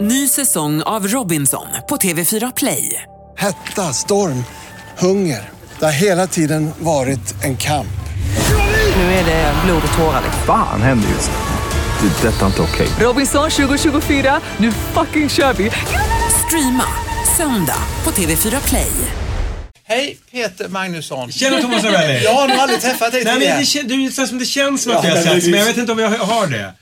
Ny säsong av Robinson på TV4 Play. Hetta, storm, hunger. Det har hela tiden varit en kamp. Nu är det blod och tårar. Fan händer just nu. Det. är Detta är inte okej. Robinson 2024, nu fucking kör vi! Streama söndag på TV4 Play. Hej, Peter Magnusson. Tjena Thomas Ravelli! Jag har nog aldrig träffat dig Nej, men tidigare. det, kän- du, det känns som det känns som att vi har men setts, det- men jag vet inte om jag har det.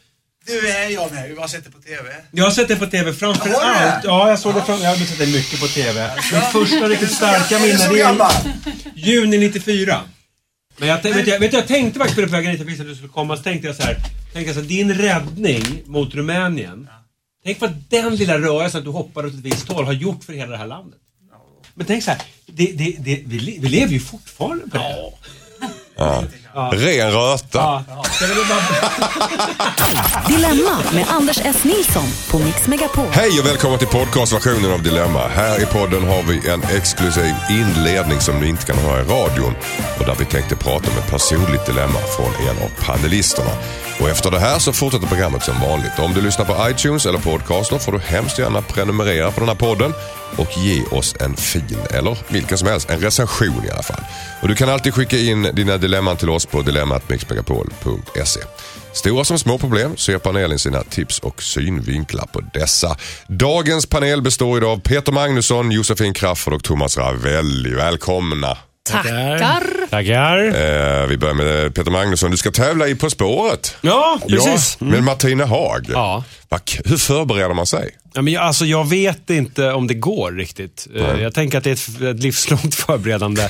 Du är jag med. Vi har sett det på TV. Jag har sett det på TV framför Har du det? allt. Ja, jag såg det fram, jag har sett det mycket på TV. Men första riktigt starka du minnen så det är juni 94. Men jag, vet, jag, vet, jag tänkte faktiskt på det på vägen hit, jag visste att du skulle komma, så tänkte jag så här. Tänkte jag så här din räddning mot Rumänien. Tänk vad den lilla rörelsen att du hoppade åt ett visst håll har gjort för hela det här landet. Men tänk så här, det, det, det, vi, vi lever ju fortfarande på det. Röta. Ja. Vill bara- Dilemma med Anders S. Nilsson på Mix Megapol. Hej och välkommen till podcastversionen av Dilemma. Här i podden har vi en exklusiv inledning som ni inte kan höra i radion. Och där vi tänkte prata om ett personligt dilemma från en av panelisterna. Och efter det här så fortsätter programmet som vanligt. Om du lyssnar på iTunes eller Podcaster får du hemskt gärna prenumerera på den här podden och ge oss en fin, eller vilken som helst, en recension i alla fall. Och du kan alltid skicka in dina dilemman till oss på dilemmatmixmegapol.se. Stora som små problem så ger panelen sina tips och synvinklar på dessa. Dagens panel består idag av Peter Magnusson, Josefin Crafoord och Thomas Ravelli. Välkomna! Tackar. Tackar. Eh, vi börjar med Peter Magnusson. Du ska tävla i På spåret. Ja, precis. Ja, med Martina Haag. Ja. Va, k- Hur förbereder man sig? Ja, men jag, alltså, jag vet inte om det går riktigt. Eh, Jag tänker att det är ett, ett livslångt förberedande.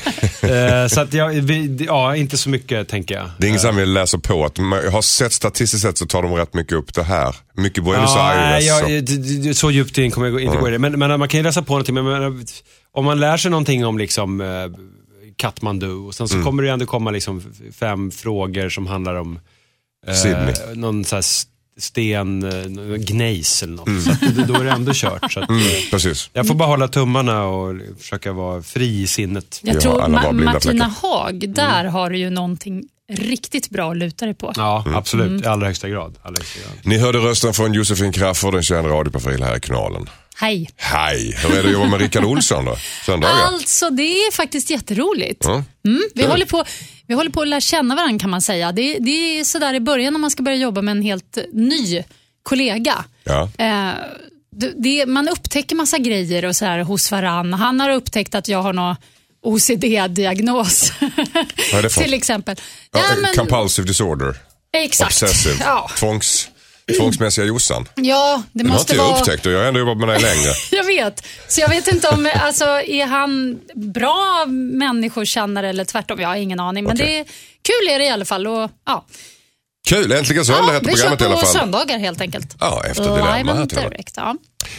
Eh, så att jag, vi, ja, inte så mycket tänker jag. Det är ingen som vill läsa på att man, jag har sett statistiskt sett så tar de rätt mycket upp det här. Mycket Buenos Ja, nej, Aires. jag, det- så djupt in kommer jag inte gå i det. Men, men man kan ju läsa på någonting. Men, men, om man lär sig någonting om liksom, Kathmandu och sen så Mm. kommer det ändå komma liksom fem frågor som handlar om eh, Sydney. någon så här sten, eh, gnejs eller något. Så att, då är det ändå kört. Så att, Mm, eh, precis. Jag får bara hålla tummarna och försöka vara fri i sinnet. Jag Ja, tror alla Ma- Martina fläckar. Haag, där har du ju någonting riktigt bra att luta dig på. Ja, Mm. absolut. I allra högsta grad. Allra högsta grad. Ni hörde rösten från Josefin Crafoord, en känd radioprofil här i kanalen. Hej. Hej! Hur är det att jobba med Rickard Olsson då? Söndagar? Alltså, det är faktiskt jätteroligt. Ja. Mm, vi, håller på, vi håller på att lära känna varandra kan man säga. Det, det är sådär i början när man ska börja jobba med en helt ny kollega. Ja. Eh, det, det, man upptäcker massa grejer och så här hos varann. Han har upptäckt att jag har någon OCD-diagnos. Vad är det för Till exempel. Ja, Ja, men- Compulsive disorder. Exakt. Obsessive. Ja. Tvångs, tvångsmässiga Jossan. ja, det har måste inte jag upptäckt och jag har ändå jobbat med dig längre. Jag vet. Så jag vet inte om, alltså är han bra människokännare eller tvärtom? Jag har ingen aning. Men Okej. det är, kul är det i alla fall. Och, ja. Kul, äntligen söndag Ja, heter vi kör programmet i alla på fall. söndagar helt enkelt. Ja, efter Dilemma här till direct. Ja.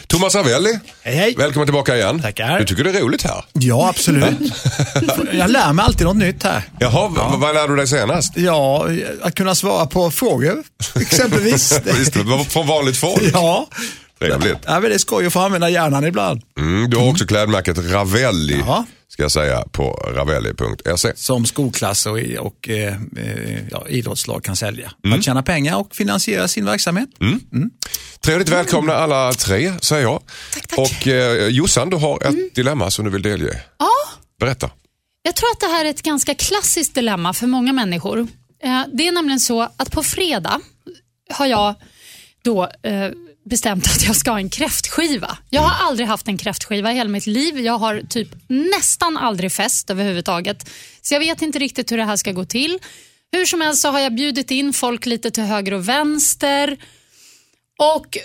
Thomas Ravelli, Hej, hej. välkommen tillbaka igen. Tackar. Du tycker det är roligt här? Ja, absolut. Jag lär mig alltid något nytt här. Jaha, v- vad lärde du dig senast? Ja, att kunna svara på frågor, exempelvis. Visst, från vanligt folk. Ja, Trevligt. ja men det är skoj att få använda hjärnan ibland. Mm, du har också klädmärket Ravelli, Ja. Ska jag säga, på ravelli.se. Som skolklasser och, och eh, eh, ja, idrottslag kan sälja. Mm. Att tjäna pengar och finansiera sin verksamhet. Trevligt välkomna alla tre, säger jag. Och eh, Jossan, du har ett dilemma som du vill delge. ja, Berätta. jag tror att det här är ett ganska klassiskt dilemma för många människor. Eh, Det är nämligen så att på fredag har jag då eh, bestämt att jag ska ha en kräftskiva. Jag har aldrig haft en kräftskiva i hela mitt liv. Jag har typ nästan aldrig fest överhuvudtaget. Så jag vet inte riktigt hur det här ska gå till. Hur som helst så har jag bjudit in folk lite till höger och vänster. Och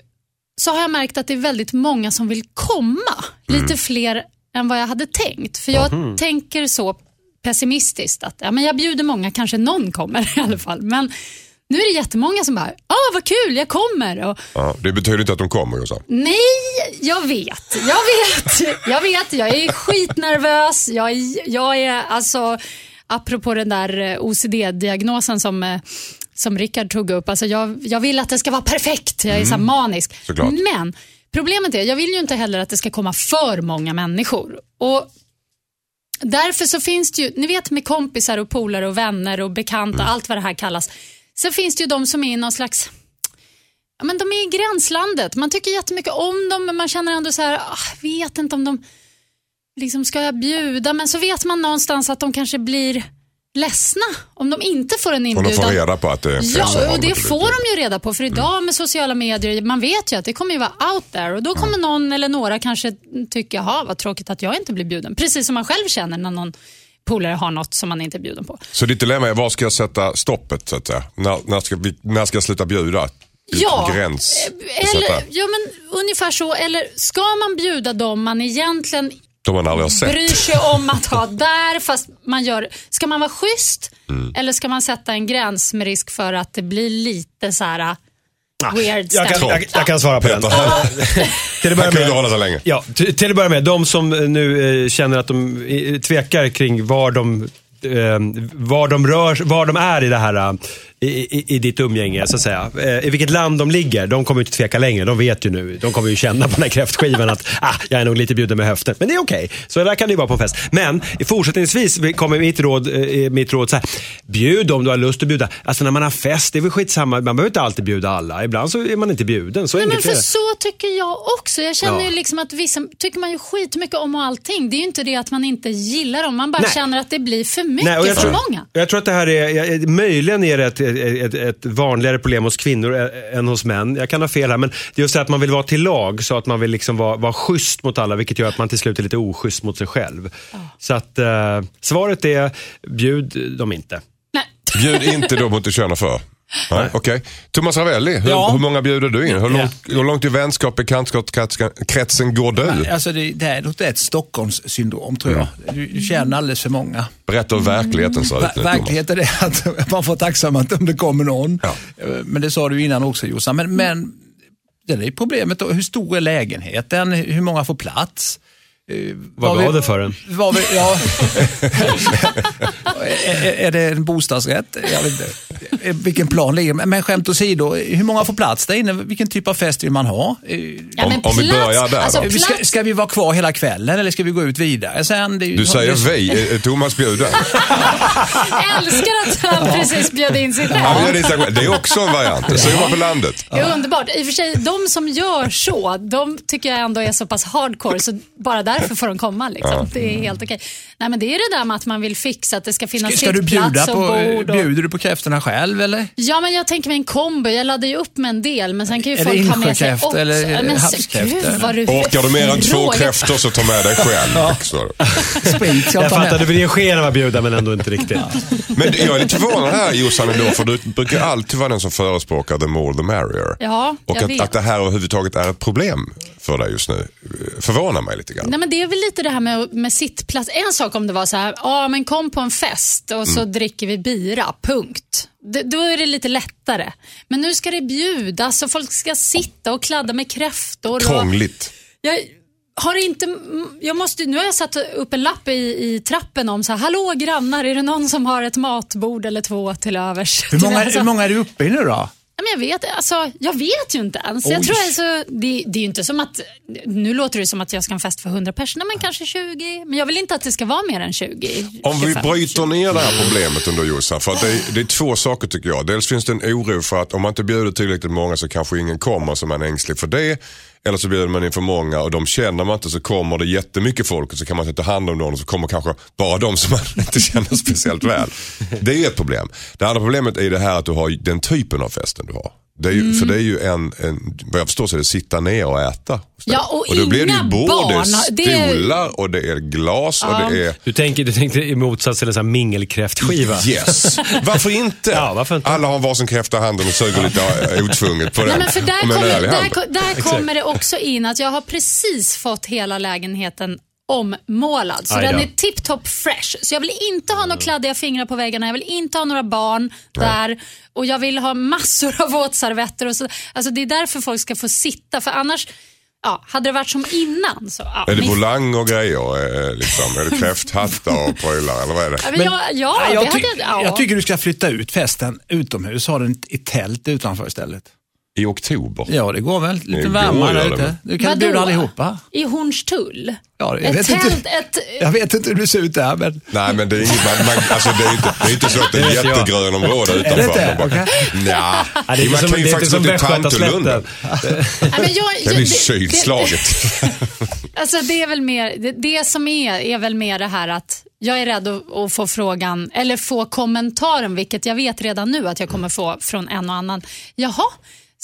så har jag märkt att det är väldigt många som vill komma. Lite fler än vad jag hade tänkt. För jag tänker så pessimistiskt att ja, men jag bjuder många, kanske någon kommer i alla fall. Men nu är det jättemånga som bara, ah vad kul, jag kommer. Och, Ja, det betyder inte att de kommer, Jossan. Nej, jag vet. Jag vet. Jag vet. Jag är skitnervös. Jag är, jag är alltså, apropå den där eh, OCD-diagnosen som, eh, som Rickard tog upp. Alltså jag, jag vill att det ska vara perfekt. Jag är så här manisk. Såklart. Men problemet är, jag vill ju inte heller att det ska komma för många människor. Och Därför så finns det ju, ni vet med kompisar och polare och vänner och bekanta, allt vad det här kallas. Så finns det ju de som är i någon slags ja, men de är i gränslandet. Man tycker jättemycket om dem men man känner ändå så här, ah, vet inte om de, liksom ska jag bjuda? Men så vet man någonstans att de kanske blir ledsna om de inte får en Och de inbjudan. får reda på att det fest. Ja, och det de får de ju reda på för idag med sociala medier, man vet ju att det kommer ju vara out there och då kommer någon eller några kanske tycka, jaha vad tråkigt att jag inte blir bjuden. Precis som man själv känner när någon polare har något som man inte är bjuden på. Så ditt dilemma är, var ska jag sätta stoppet så att säga? När, när, ska, vi, när ska jag sluta bjuda? Ja, Gräns Eller, ja, men ungefär så. Eller ska man bjuda dem man egentligen De man aldrig har sett. bryr sig om att ha där, fast man gör... Ska man vara schysst Mm. eller ska man sätta en gräns med risk för att det blir lite så här weird Jag kan, jag, jag kan svara på den. Till att börja med- hålla sig länge. Ja, till, till att börja med, de som eh, nu eh, känner att de eh, tvekar kring var de, eh, var de, rör, var de är i det här, eh, i, i, i ditt umgänge, så att säga. Eh, I vilket land de ligger, de kommer inte tveka längre. De vet ju nu, de kommer ju känna på den här kräftskivan att ah, jag är nog lite bjuden med höften. Men det är okej, så där kan det ju vara på fest. Men fortsättningsvis kommer mitt råd, eh, mitt råd så här, bjud om du har lust att bjuda. Alltså när man har fest, det är väl skitsamma, man behöver inte alltid bjuda alla. Ibland så är man inte bjuden, så Nej, men för det. så tycker jag också. Jag känner Ja. ju liksom att vissa tycker man ju skitmycket om och allting. Det är ju inte det att man inte gillar dem, man bara Nej. känner att det blir för mycket, Nej, och jag för tror, många. Jag tror att det här är, jag- möjligen är det ett, ett, ett vanligare problem hos kvinnor än hos män. Jag kan ha fel här, men det är just det att man vill vara till lag, så att man vill liksom vara, vara schysst mot alla, vilket gör att man till slut är lite oschysst mot sig själv. Så att eh, svaret är, bjud dem inte. Nej. Bjud inte då mot du känner för. Nej, okej. Thomas Ravelli, hur, Ja. hur många bjuder du in? Hur långt, hur långt i vänskap, bekantskapskretsen går du? Alltså det, det är nog ett Stockholmssyndrom tror jag. Du, du känner alldeles för många. Berätta hur verkligheten ser ut Ver- nu Thomas. verkligheten är att man får tacksamt om det kommer någon. Ja. Men det sa du innan också Jossan. Men, men det är problemet då. Hur stor är lägenheten? Hur många får plats? Eh, Vad vi- gav det för en? Vad vi, ja. är, är- är det en bostadsrätt? Jag vet inte. Eh, Vilken plan ligger Men skämt åsido, hur många får plats där inne? Vilken typ av fest vill man ha? Eh, Ja, Om- om vi börjar där alltså, då. Ska, ska vi vara kvar hela kvällen eller ska vi gå ut vidare sen? Det är ju- Du säger det- vi, är- är Thomas bjuden? älskar att han precis bjöd in sig själv. Det är också en variant. Det ser man på landet. Det är underbart. I och för sig, de som gör så, de tycker jag ändå är så pass hardcore så bara därför får de komma. Liksom. Det är helt okej. Nej, men det är det där med att man vill fixa att det ska finnas Ska, ska bjuda sittplats och på, bord. Och... bjuder du på kräftorna själv eller? Ja, men jag tänker mig en kombo. Jag laddar ju upp med en del, men sen kan ju Är folk ha med sig också. eller Ja, men, havskräftor? Gud, vad du Orkar du mer än två kräftor så ta med dig själv. du. Sprit jag Jag ta fattar, du med. vill ge sken av att bjuda men ändå inte riktigt. Men jag är lite förvånad här Jossan ändå, för du brukar alltid vara den som förespråkar the more the merrier. Ja, Och jag att, vet. att det här överhuvudtaget är ett problem för dig just nu förvånar mig lite grann. Nej, men det är väl lite det här med, med sittplats. En sak om det var så här, ja men kom på en fest och Mm. så dricker vi bira, punkt. D- då är det lite lättare. Men nu ska det bjudas och folk ska sitta och kladda med kräftor. Och, Krångligt. jag har inte, mm, jag måste, nu har jag satt upp en lapp i, i trappen om så här, hallå grannar, är det någon som har ett matbord eller två till övers? Hur många, Alltså, hur många är du uppe i nu då? Men jag, vet, alltså, jag vet ju inte ens. Jag tror alltså, det, det är inte som att, nu låter det som att jag ska ha en fest för 100 personer, men kanske 20. Men jag vill inte att det ska vara mer än 20. Om vi 25. bryter ner det här problemet under Jossan, för det, är, det är två saker tycker jag. Dels finns det en oro för att om man inte bjuder tillräckligt många så kanske ingen kommer så man är ängslig för det. Eller så bjuder man in för många och de känner man inte så kommer det jättemycket folk och så kan man inte ta hand om dem och så kommer kanske bara de som man inte känner speciellt väl. Det är ju ett problem. Det andra problemet är det här att du har den typen av festen du har. Det är ju, Mm. För det är ju en, en, vad jag förstår så är det sitta ner och äta. Ja, och då blir det ju inga bord, barn. det är stolar och det är glas och det är Du, tänker, du tänkte i motsats till en sån här mingelkräftskiva. Yes. Varför inte? Ja, varför inte? Alla har varsin kräfta i handen och suger lite otvunget på Nej, den. men för där, Och kommer, där, där kommer det också in att jag har precis fått hela lägenheten ommålad. Så den är tip-top fresh. Så jag vill inte ha några kladdiga fingrar på väggarna, jag vill inte ha några barn där och jag vill ha massor av våtservetter. Och så. Alltså det är därför folk ska få sitta, för annars, ja, hade det varit som innan så... Ja, Är det min- volang och grejer? eh, Liksom? Är det kräfthattar och prylar eller vad är det? Ja, men jag, ja, Nej, jag, det ty- hade jag... Ja. jag tycker du ska flytta ut festen utomhus. Ha den i tält utanför istället. I oktober. Ja, det går väl. Lite varmare ute. Du kan bjuda allihopa. I Hornstull? Ja, jag, Ett vet tält, inte, ett... jag vet inte hur det ser ut där, men... Nej men det är, inget, man, man, alltså, det är, inte, det är inte så att det är jättegrönområde Är utanför. det inte? Bara, Okej. Nja, Ja, det är man som, kan ju är faktiskt gå till. Tantolunden. Det blir sydslaget. Alltså det är väl mer, det, det som är, är väl mer det här att jag är rädd att, att få frågan, eller få kommentaren, vilket jag vet redan nu att jag kommer få från en och annan. Jaha,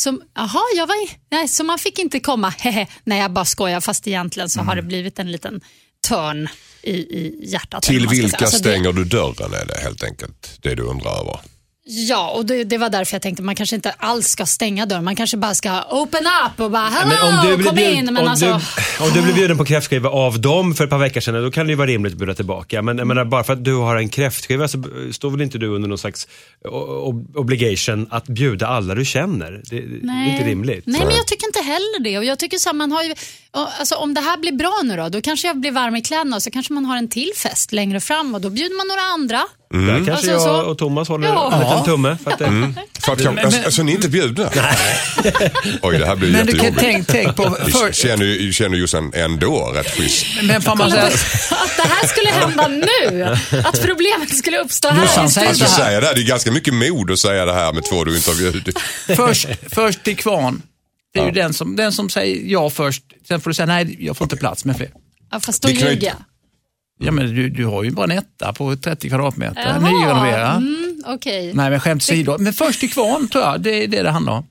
som, jaha jag var, i- nej, så man fick inte komma, hehe. Nej, jag bara skojar, fast egentligen så har det blivit en liten törn i, i hjärtat. Till vilka. Alltså det- stänger du dörren är det helt enkelt. Det du undrar över. Ja, och det, det var därför jag tänkte man kanske inte alls ska stänga dörren. Man kanske bara ska open up och bara hello, Men om du, blir kom bjuden, in. Men om, alltså, du, om du blir bjuden på kräftskiva av dem för ett par veckor sedan, då kan det ju vara rimligt att bjuda tillbaka. Men jag menar, bara för att du har en kräftskiva så står väl inte du under någon slags obligation att bjuda alla du känner. Det, det är inte rimligt. Nej, men jag tycker inte heller det. Och jag tycker så här, man har ju, alltså, om det här blir bra nu då, då kanske jag blir varm i kläderna och så kanske man har en till fest längre fram och då bjuder man några andra. Där kanske Alltså, jag och Thomas håller Ja. en liten tumme. För att det, För att, jag, alltså, alltså ni är inte bjudna? Oj, det här blir Men du kan, jättejobbigt. tänk, tänk på... Vi För, känner ju känner Jossan ändå rätt schysst. men får man säga, att det här skulle hända nu. Att problemet skulle uppstå här. Jossan i säger Alltså det, här, det är ganska mycket mod att säga det här med två du inte har bjudit. först, först till kvarn. Det är ju den som, den som säger ja först. Sen får du säga nej, jag får inte plats med fler. Ja, fast då ljuger jag. Ja, men du, du har ju bara en etta på 30 kvadratmeter. Jaha, Nyrenovera. Mm, Okej. Nej, men skämt åsido. Men först till kvarn tror jag, det är det det handlar om.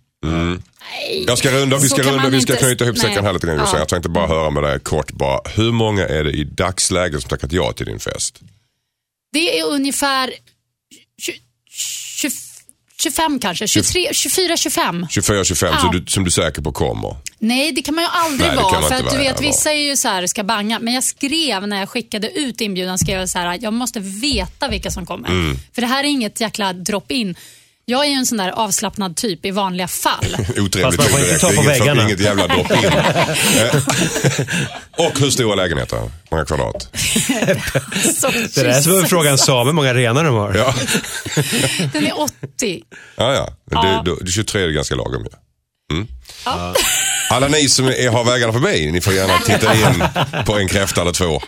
Jag ska runda, vi ska kan runda, vi ska inte- knyta ihop säcken här lite grann. Ja. Jag tänkte bara höra med dig kort bara. Hur många är det i dagsläget som tackat ja till din fest? Det är ungefär 20, 20, 25 kanske, 23, 24, 25. 24, 25 Ja. du, som du är säker på kommer? Nej, det kan man ju aldrig Nej, vara. För att du vet, vissa är ju så här, ska banga. Men jag skrev när jag skickade ut inbjudan, skrev jag så här, jag måste veta vilka som kommer. Mm. För det här är inget jäkla drop-in. Jag är ju en sån där avslappnad typ i vanliga fall. Otrevligt Fast man får inte ta Det är på inget, väggarna. inget jävla drop-in. Eh, Och hur stora lägenheter? Många kvadrat? Så, det där är som att fråga en same hur många renar de har. Ja, Den är 80. ja. ja. Men Ja. Det, det, 23 är ganska lagom ju. Ja. Alla ni som är, har vägarna förbi, ni får gärna titta in på en kräfta eller två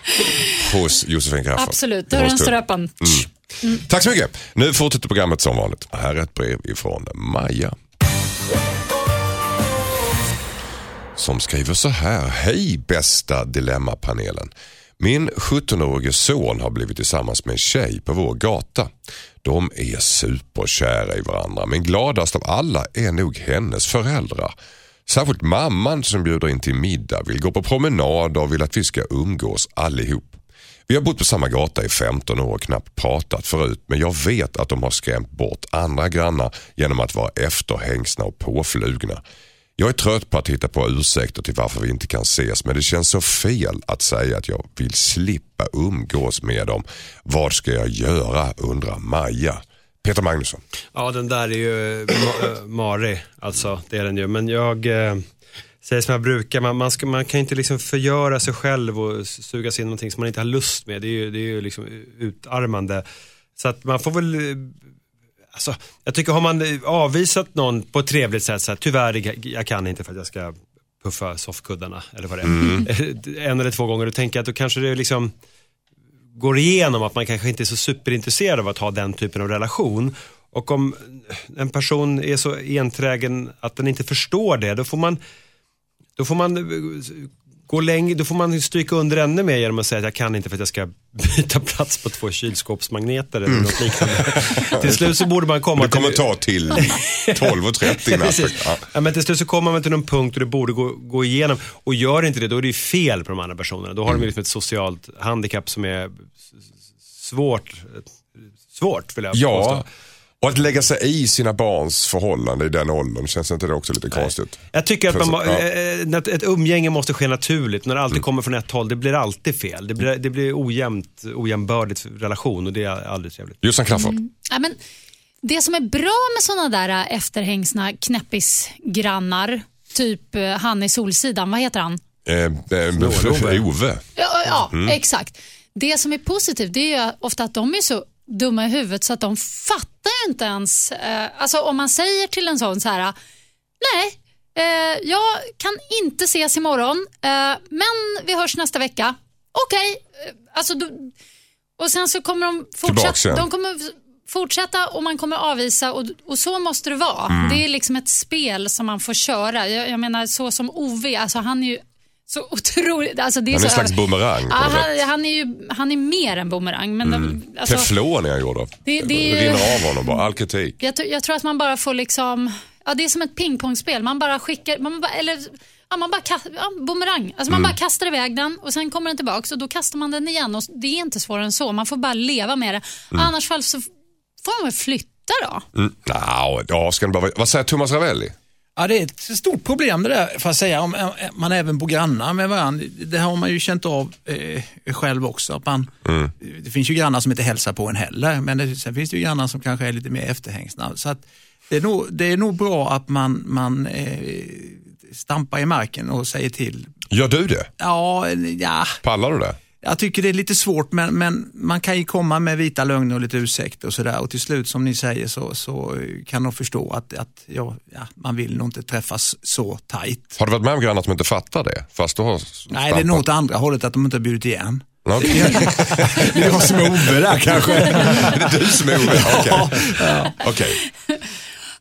hos Josefin Crafoord. Absolut, dörren står öppen. Mm. Tack så mycket. Nu fortsätter programmet som vanligt. Här är ett brev ifrån Maja. Som skriver så här. Hej bästa Dilemmapanelen. Min 17-årige son har blivit tillsammans med en tjej på vår gata. De är superkära i varandra men gladast av alla är nog hennes föräldrar. Särskilt mamman som bjuder in till middag, vill gå på promenad och vill att vi ska umgås allihop. Vi har bott på samma gata i 15 år och knappt pratat förut men jag vet att de har skrämt bort andra grannar genom att vara efterhängsna och påflugna. Jag är trött på att hitta på ursäkter till varför vi inte kan ses men det känns så fel att säga att jag vill slippa umgås med dem. Vad ska jag göra undrar Maja. Peter Magnusson. Ja, den där är ju ma- eh, marig, alltså. Det är den ju. Men jag eh, säger som jag brukar, man, man, ska, man kan inte liksom förgöra sig själv och suga sig in någonting som man inte har lust med. Det är ju, det är ju liksom utarmande. Så att man får väl, eh, alltså, jag tycker har man avvisat någon på ett trevligt sätt, så här, tyvärr, jag kan inte för att jag ska puffa soffkuddarna eller vad det är. en eller två gånger, då tänker jag att då kanske det liksom går igenom att man kanske inte är så superintresserad av att ha den typen av relation. Och om en person är så enträgen att den inte förstår det, då får man, då får man eh, gå längre, då får man stryka under ännu mer genom att säga att jag kan inte för att jag ska byta plats på två kylskåpsmagneter eller något liknande. till slut så borde man komma Det kommer till... ta till 12.30 i natt. Precis. Ja. Ja, men till slut så kommer man till någon punkt och det borde gå, gå igenom. Och gör inte det, då är det ju fel på de andra personerna. Då har de ju liksom ett socialt handikapp som är svårt, svårt vill jag Ja, påstå. Och att lägga sig i sina barns förhållande i den åldern, känns inte det också lite konstigt? Jag tycker att man, Ja. eh, att ett umgänge måste ske naturligt. När det alltid kommer från ett håll, det blir alltid fel. Det blir, det blir ojämnt, ojämbördigt relation och det är aldrig trevligt. Jossan Crafoord. Ja, men det som är bra med såna där äh, efterhängsna knäppisgrannar, typ han i Solsidan, vad heter han? Eh, eh, Snål-Ove. Ja, Ove. ja Mm. exakt. Det som är positivt det är ju ofta att de är så dumma i huvudet så att de fattar inte ens. Eh, alltså om man säger till en sån så här, Nej, eh, jag kan inte ses imorgon, eh, men vi hörs nästa vecka. Okej, eh, alltså då, och sen så kommer de fortsätta. De kommer fortsätta och man kommer avvisa och, och så måste det vara. Mm. Det är liksom ett spel som man får köra. Jag, jag menar så som Ove, alltså han är ju så otroligt... Alltså det är Han är en slags Ja, något han, han, är ju, han är mer än boomerang. Men de, alltså, Teflon är han gjord av. Det- rinner av honom bara, all kritik. jag, tror- jag tror att man bara får liksom... Ja, det är som ett pingpongspel. Man bara skickar... Man bara, eller, ja, man bara kast, ja, boomerang. Alltså man bara kastar iväg den och sen kommer den tillbaka och då kastar man den igen. Och det är inte svårare än så. Man får bara leva med det. Annars fall så får man väl flytta då. Mm. Nå, ja, ska bara, vad säger Thomas Ravelli? Ja, det är ett stort problem det där, får jag säga. Om eh, man även bor grannar med varandra. Det har man ju känt av eh, själv också. Att man, Det finns ju grannar som inte hälsar på en heller, men det, sen finns det ju grannar som kanske är lite mer efterhängsna. Så att det, är nog, det är nog bra att man, man eh, stampar i marken och säger till. Gör du det? Ja, ja, Pallar du det? Jag tycker det är lite svårt, men, men man kan ju komma med vita lögner och lite ursäkter och sådär. Och till slut, som ni säger, så, så kan de förstå att, att ja, ja, man vill nog inte träffas så tajt. Har du varit med om grannar som inte fattar det? Fast du har Nej, det är nog åt andra hållet, att de inte har bjudit igen. Okej. Det är jag som är Ove där kanske. det är du som är Ove? Okej. Okej.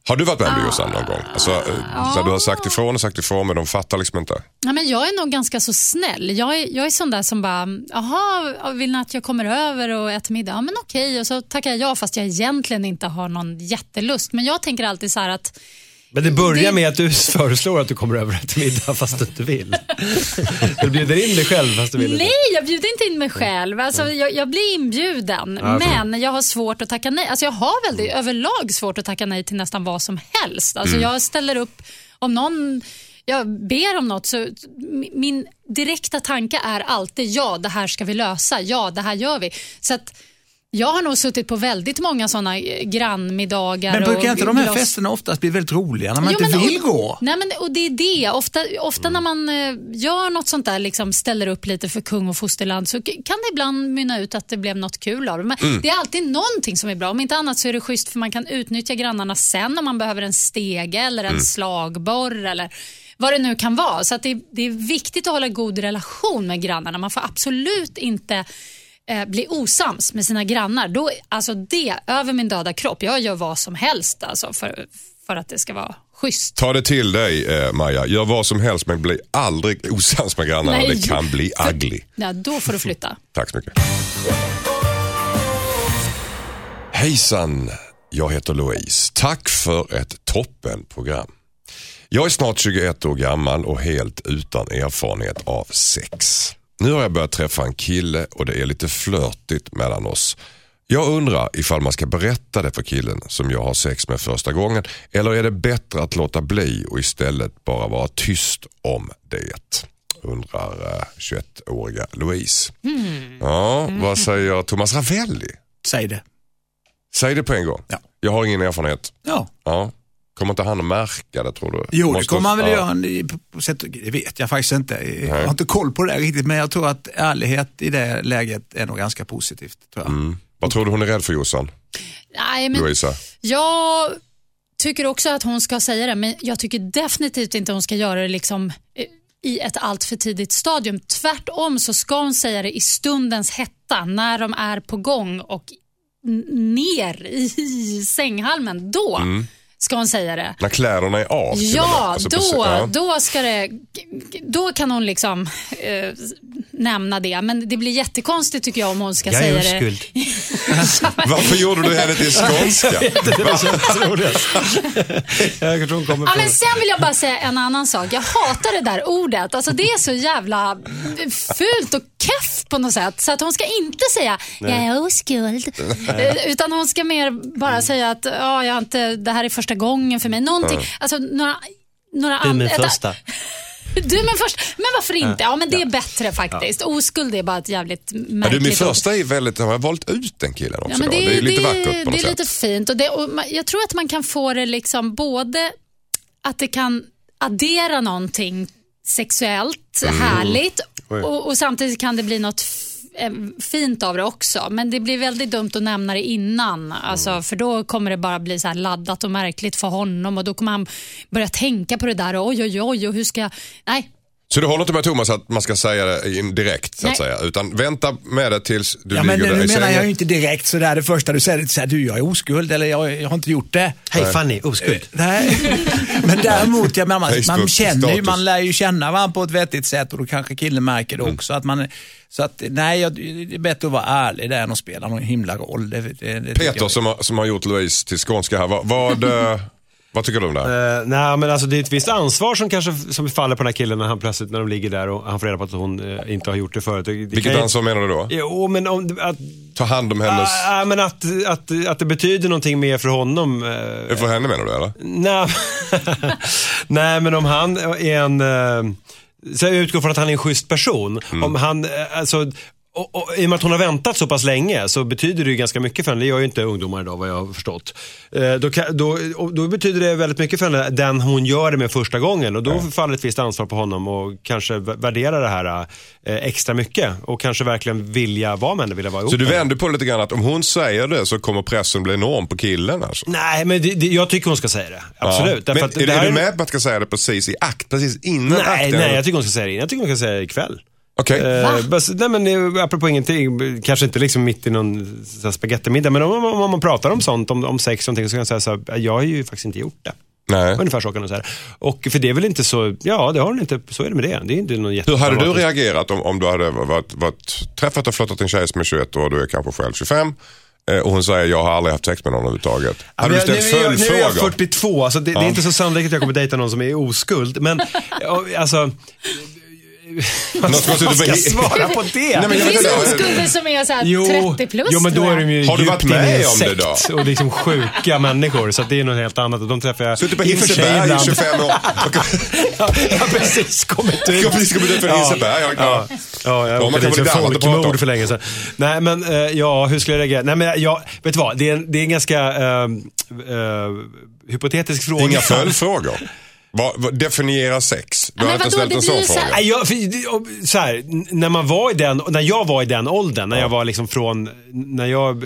Har du varit med om det Jossan någon gång? Alltså, eh, där du har sagt ifrån och sagt ifrån men de fattar liksom inte. Ja, men jag är nog ganska så snäll. Jag är, jag är sån där som bara, jaha, vill ni att jag kommer över och äter middag? Ja, men okej. Och så tackar jag ja fast jag egentligen inte har någon jättelust. Men jag tänker alltid så här att Men det börjar med att du föreslår att du kommer över till middag fast du inte vill. Du bjuder in dig själv fast du vill inte. Nej, jag bjuder inte in mig själv. Alltså, jag, jag blir inbjuden, Ja, men jag har svårt att tacka nej. Alltså, jag har väldigt överlag svårt att tacka nej till nästan vad som helst. Alltså, Jag ställer upp, om någon jag ber om något, så mi- min direkta tanke är alltid ja, det här ska vi lösa. Ja, det här gör vi. Så att, jag har nog suttit på väldigt många sådana eh, grannmiddagar. Men brukar och inte de här glas- festerna oftast bli väldigt roliga när man Jo, inte men- vill och, gå? Nej, men, och det är det. Ofta, ofta när man eh, gör något sånt där, liksom ställer upp lite för kung och fosterland, så kan det ibland mynna ut att det blev något kul av det. Men Mm. det är alltid någonting som är bra. Om inte annat så är det schysst för man kan utnyttja grannarna sen om man behöver en stege eller Mm. en slagborr eller vad det nu kan vara. Så att det, det är viktigt att hålla god relation med grannarna. Man får absolut inte eh, bli osams med sina grannar. Då, alltså det, över min döda kropp. Jag gör vad som helst alltså, för, för att det ska vara schysst. Ta det till dig eh, Maja. Gör vad som helst men bli aldrig osams med grannarna. Nej. Det kan bli ugly. Ja, då får du flytta. Tack så mycket. Hejsan, jag heter Louise. Tack för ett toppenprogram. Jag är snart 21 år gammal och helt utan erfarenhet av sex. Nu har jag börjat träffa en kille och det är lite flörtigt mellan oss. Jag undrar ifall man ska berätta det för killen som jag har sex med första gången eller är det bättre att låta bli och istället bara vara tyst om det? Undrar eh, 21-åriga Louise. Ja, vad säger Thomas Ravelli? Säg det. Säg det på en gång. Ja. Jag har ingen erfarenhet. Ja. Ja. Kommer inte han att märka det tror du? Jo, det kommer man väl ja. göra. på- sätt Det vet jag faktiskt inte. Jag har inte koll på det där riktigt, men jag tror att ärlighet i det läget är nog ganska positivt. Tror jag. Mm. Vad tror du hon är rädd för Jossan? Nej, men Louisa? jag tycker också att hon ska säga det, men jag tycker definitivt inte hon ska göra det liksom i ett allt för tidigt stadium. Tvärtom så ska hon säga det i stundens hetta, när de är på gång och ner i sänghalmen. Då ska hon säga det. När kläderna är av? Ja, Alltså, då, precis, ja. då, ska det, då kan hon liksom eh, nämna det. Men det blir jättekonstigt tycker jag om hon ska Jag är säga det. oskuld. Varför gjorde du henne till skånska? Det känns roligt. Jag tror hon kommer Ja, på men sen vill jag bara säga en annan sak. Jag hatar det där ordet. Alltså, det är så jävla fult och keff på något sätt. Så att hon ska inte säga jag är oskuld. Eh, Utan hon ska mer bara säga att ja, jag har inte, det här är första gången för mig. Någonting, alltså, några, några Du är min första. Du är min första. Men varför inte? Ja, men det är bättre faktiskt. Oskuld är bara ett jävligt Ja, märkligt du, min första är väldigt, har jag valt ut den killen också Ja, men då? Det är lite vackert på det något är sätt. lite fint. Och det, och jag tror att man kan få det liksom både att det kan addera någonting sexuellt Mm. härligt och, och samtidigt kan det bli något eh, fint av det också. Men det blir väldigt dumt att nämna det innan. Alltså, För då kommer det bara bli så här laddat och märkligt för honom och då kommer han börja tänka på det där. Och, oj, oj, oj, och hur ska jag... Nej, Så du håller inte med Thomas att man ska säga det direkt så att Nej. säga. Utan vänta med det tills du Ja, men ligger nu där i menar jag ju inte direkt sådär det första du säger. Så här, du jag är oskuld eller jag, jag har inte gjort det. Hej Fanny, oskuld. Nej, men däremot, jag menar, man, man, känner ju, man lär ju känna varandra på ett vettigt sätt och då kanske killen märker Mm. det också. Att man, så att, nej, jag, det är bättre att vara ärlig där än att spela någon himla roll. Det, det, det Peter som har, som har gjort Louise till skånska här. Vad, vad, eh, vad tycker du om det? här? Uh, nej, men alltså det är ett visst ansvar som kanske som faller på den här killen när han plötsligt, när de ligger där och han får reda på att hon eh, inte har gjort det förut. Det, Vilket kan ansvar menar du då? Jo, men om, att, Ta hand om hennes... ah, men att, att, att det betyder någonting mer för honom. eh, För henne menar du eller? Nej, nej, men om han är en... eh, Så jag utgår från att han är en schysst person. Om han, alltså, och, och, I och med att hon har väntat så pass länge så betyder det ju ganska mycket för henne. Det gör ju inte ungdomar idag vad jag har förstått. Eh, Då, då, då betyder det väldigt mycket för henne, den hon gör det med första gången. Och då faller ett visst ansvar på honom och kanske vä- värdera det här eh, extra mycket. Och kanske verkligen vilja vara med henne, vilja vara ihop Så du vänder på det lite grann att om hon säger det så kommer pressen bli enorm på killen alltså? Nej, men det, det, jag tycker hon ska säga det. Absolut. Ja. Men är, det är du med på att man ska säga det precis i akt? Precis innan Nej, akten? nej, jag tycker hon ska säga det. Jag tycker hon ska säga det ikväll. Okej. Eh, bas, nej men eh, apropå ingenting, kanske inte liksom mitt i någon spagettimiddag, men om, om, om man pratar om sånt, om, om sex och någonting, så kan jag säga så här, jag har ju faktiskt inte gjort det. Nej. Ungefär så kan man säga. Och för det är väl inte så, ja det har hon inte, så är det med det. Det är inte någon Hur hade du reagerat om, om du hade varit, varit, träffat och flörtat en tjej som är 21 år och du är kanske själv 25 eh, och hon säger jag har aldrig haft sex med någon överhuvudtaget. Ja, Hade du ställt nu, är jag, nu är jag följdfrågor? 42, så det, det är inte så sannolikt att jag kommer dejta någon som är oskuld. Men ja, alltså, vad Något som har ska suttit jag svara på det? Nej, men det jag vet finns inte. oskulder som är så här 30 plus jo, men då tror är jag. de ju Har du djupt varit inne i med en om det sekt då? Och liksom sjuka människor, så att det är något helt annat. Och de träffar jag Suttit på i och för sig Hinseberg i ibland. 25 år. ja, jag har precis kommit ut. Jag har precis kommit ut från Hinseberg, ja, Ja, ja. ja, jag Ja, man åkte kan dit för prata om. folkmord för länge sedan. Nej, men eh, ja, hur skulle jag reagera? Nej, men jag, vet du vad? Det är en, det är en ganska eh, eh, hypotetisk fråga. Inga följdfrågor. Vad, vad, definiera sex. Du har inte ställt en sån här- fråga. Nej, jag, för, och så här, n- när, man var i den, när jag var i den åldern, när jag var liksom från, när jag,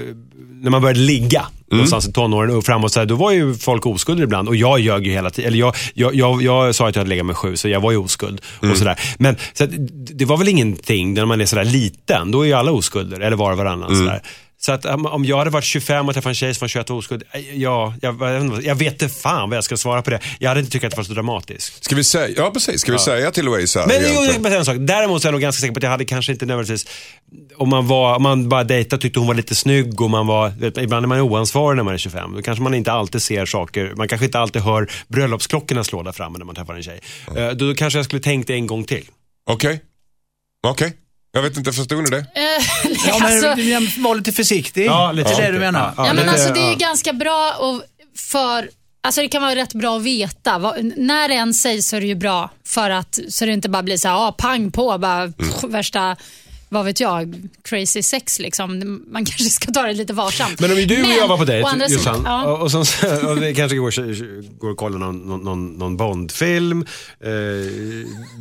när man började ligga, någonstans i tonåren och framåt, så här, då var ju folk oskulder ibland. Och jag ljög ju hela tiden. Eller jag, jag, jag, jag sa att jag hade legat med sju, så jag var ju oskuld. Och sådär. Men så att, det var väl ingenting när man är sådär liten, då är ju alla oskulder, eller var och varannan. Sådär. Så att om jag hade varit 25 och träffat en tjej som var 21 och oskuld, eh, ja, jag, jag, vet inte- fan vad jag ska svara på det. Jag hade inte tyckt att det var så dramatiskt. Ska vi säga, ja precis, ska vi säga till här Men jo, säga en sak. Däremot så är jag nog ganska säker på att jag hade kanske inte nödvändigtvis, om man, var, om man bara dejtade tyckte hon var lite snygg och man var, vet, ibland är man oansvarig när man är 25. Då kanske man inte alltid ser saker, man kanske inte alltid hör bröllopsklockorna slå där framme när man träffar en tjej. Eh, Då, då kanske jag skulle tänkt en gång till. Okej. Okej. Jag vet inte, förstod ni det? Eh, Ja, men alltså, var lite försiktig. Ja, lite det är det du försiktig. menar. Ja, Ja, men lite, alltså, det är ju ja. ganska bra och för Alltså det kan vara rätt bra att veta. Vad, när det än sägs så är det ju bra för att så det inte bara blir så här, ah, pang på, bara Mm. pff, värsta, vad vet jag, crazy sex liksom. Man kanske ska ta det lite varsamt. Men om du och jag var på dejt, andra Jossan, ja. och, och, så, och vi kanske går, går och kollar någon, någon- någon, Bondfilm, eh,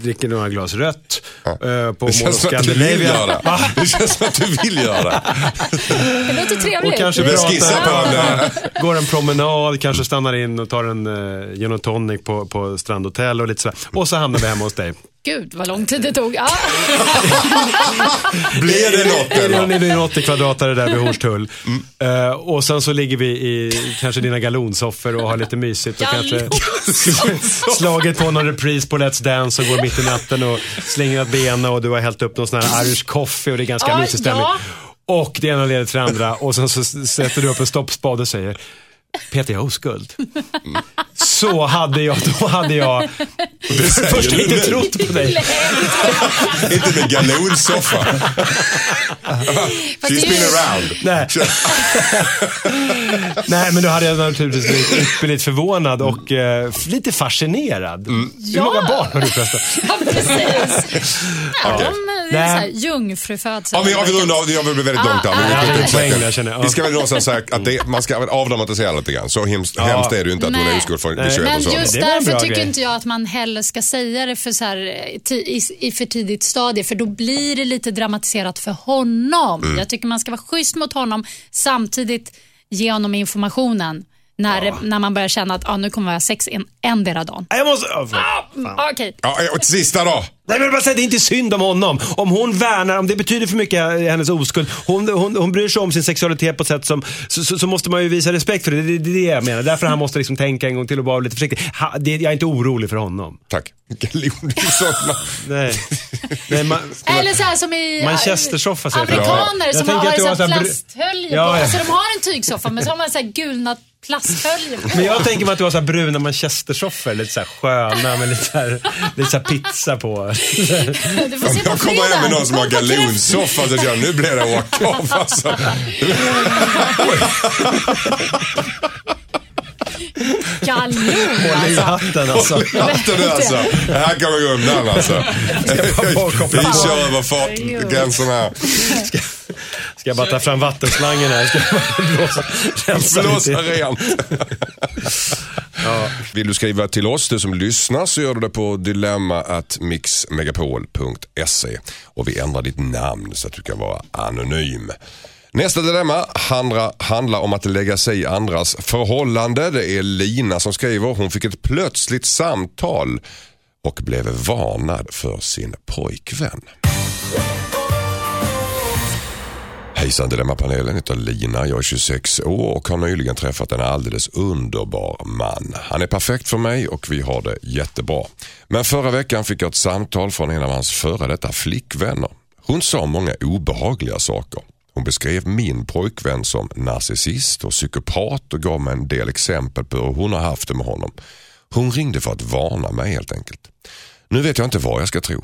dricker några glas rött eh, på Det Mall of Scandinavia. göra det. Det känns som att du vill göra det. Det låter trevligt. Och kanske pratar, går en promenad, kanske stannar in och tar en uh, gin och tonic på, på Strandhotell och lite sådär. Och så hamnar vi hemma hos dig. Gud vad lång tid det tog. Ja. Blir det något Det är eller? det en 80 kvadratare där vid Hornstull. Eh, och sen så ligger vi i kanske dina galonsoffor och har lite mysigt och kanske slagit på någon repris på Let's Dance och går mitt i natten och slingrat benen och du har hällt upp någon sån här Irish coffee och det är ganska Ja, mysig stämning. ja. Och det ena leder till det andra och sen så sätter du upp en stoppspade och säger Peter, jag har oskuld. Så hade jag, då hade jag för det första inte nu. trott på dig. Inte med galonsoffa. She's been around. Nej. Nej, men då hade jag naturligtvis blivit, blivit förvånad och eh, lite fascinerad. Hur många barn har du förresten? Ja, precis. Ja, de Nej. så här, jungfrufödsel. Ja, men jag vill runda av, jag vill bli väldigt långt Ah, ah, ah. där. Ja. Vi ska väl någonstans säga att det, man ska väl avdramatisera lite grann. Så hemskt, Ja. hemskt är det ju inte att hon är Nej. oskuld för Nej. vid 21 Men just därför tycker grej. inte jag att man heller ska säga det för så här, eh, i, i för tidigt stadie, för då blir det lite dramatiserat för honom. Mm. Jag tycker man ska vara schysst mot honom, samtidigt ge honom informationen när, det, när man börjar känna att ah, nu kommer jag ha sex en, endera dagen. Jag måste... Oh. Ah, Okej. Ja, och till sista då. Nej men bara säga, det är inte synd om honom. Om hon värnar, om det betyder för mycket hennes oskuld. Hon, hon, hon bryr sig om sin sexualitet på ett sätt som, så, så, så måste man ju visa respekt för det. Det, det är det jag menar. Därför han måste liksom tänka en gång till och vara lite försiktig. Ha, det, jag är inte orolig för honom. Tack. Nej. Nej man, Eller så här som i eh, Manchestersoffa amerikaner Jag som har, har så här så här br- plasthölje Ja, på. ja. Alltså de har en tygsoffa men så har man så här gulna plasthölje på. men jag tänker mig att du har så här bruna manchestersoffor, lite så här sköna med lite så här, lite så här pizza på. Du får se på Jag kommer hem med någon som har galonsoffa så jag nu blir det åka av alltså. Kanon Håll i alltså. hatten alltså. Hatten nu alltså. Här kan vi gå undan alltså. Vi kör över fartgränsen här. Ska jag bara ta fram vattenslangen här? Ska jag blåsa, rensa Blåsa rent. Vill du skriva till oss, du som lyssnar, så gör du det på dilemma.mixmegapol.se och vi ändrar ditt namn så att du kan vara anonym. Nästa dilemma handlar om att lägga sig i andras förhållande. Det är Lina som skriver. Hon fick ett plötsligt samtal och blev varnad för sin pojkvän. Hejsan Dilemmapanelen, heter Lina, jag är 26 år och har nyligen träffat en alldeles underbar man. Han är perfekt för mig och vi har det jättebra. Men förra veckan fick jag ett samtal från en av hans före detta flickvänner. Hon sa många obehagliga saker. Hon beskrev min pojkvän som narcissist och psykopat och gav mig en del exempel på hur hon har haft det med honom. Hon ringde för att varna mig helt enkelt. Nu vet jag inte vad jag ska tro.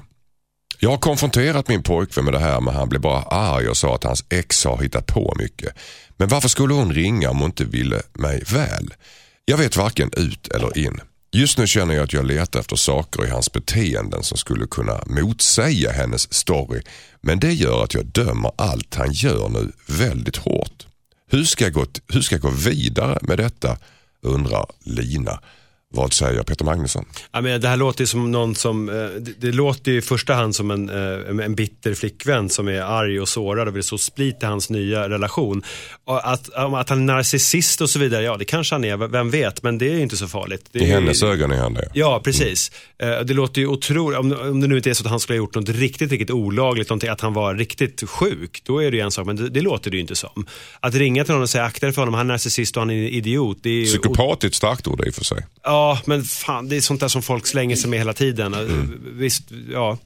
Jag har konfronterat min pojkvän med det här men han blev bara arg och sa att hans ex har hittat på mycket. Men varför skulle hon ringa om hon inte ville mig väl? Jag vet varken ut eller in. Just nu känner jag att jag letar efter saker i hans beteenden som skulle kunna motsäga hennes story. Men det gör att jag dömer allt han gör nu väldigt hårt. Hur ska jag gå, hur ska jag gå vidare med detta? Undrar Lina. Vad säger Peter Magnusson? Ja, men det här låter som någon som, eh, det, det låter i första hand som en, eh, en bitter flickvän som är arg och sårad och vill så split i hans nya relation. Och att, att han är narcissist och så vidare, ja det kanske han är, vem vet, men det är ju inte så farligt. Det I ju- hennes ögon är han det. Ja, precis. Eh, Det låter ju otroligt, om, om det nu inte är så att han skulle ha gjort något riktigt, riktigt olagligt, någonting, att han var riktigt sjuk, då är det ju en sak, men det, det låter det ju inte som. Att ringa till någon och säga akta dig för honom, han är narcissist och han är en idiot. Det är Psykopat är ett starkt ord i och för sig. Ja, men fan, det är sånt där som folk slänger sig med hela tiden. Mm. Visst, ja.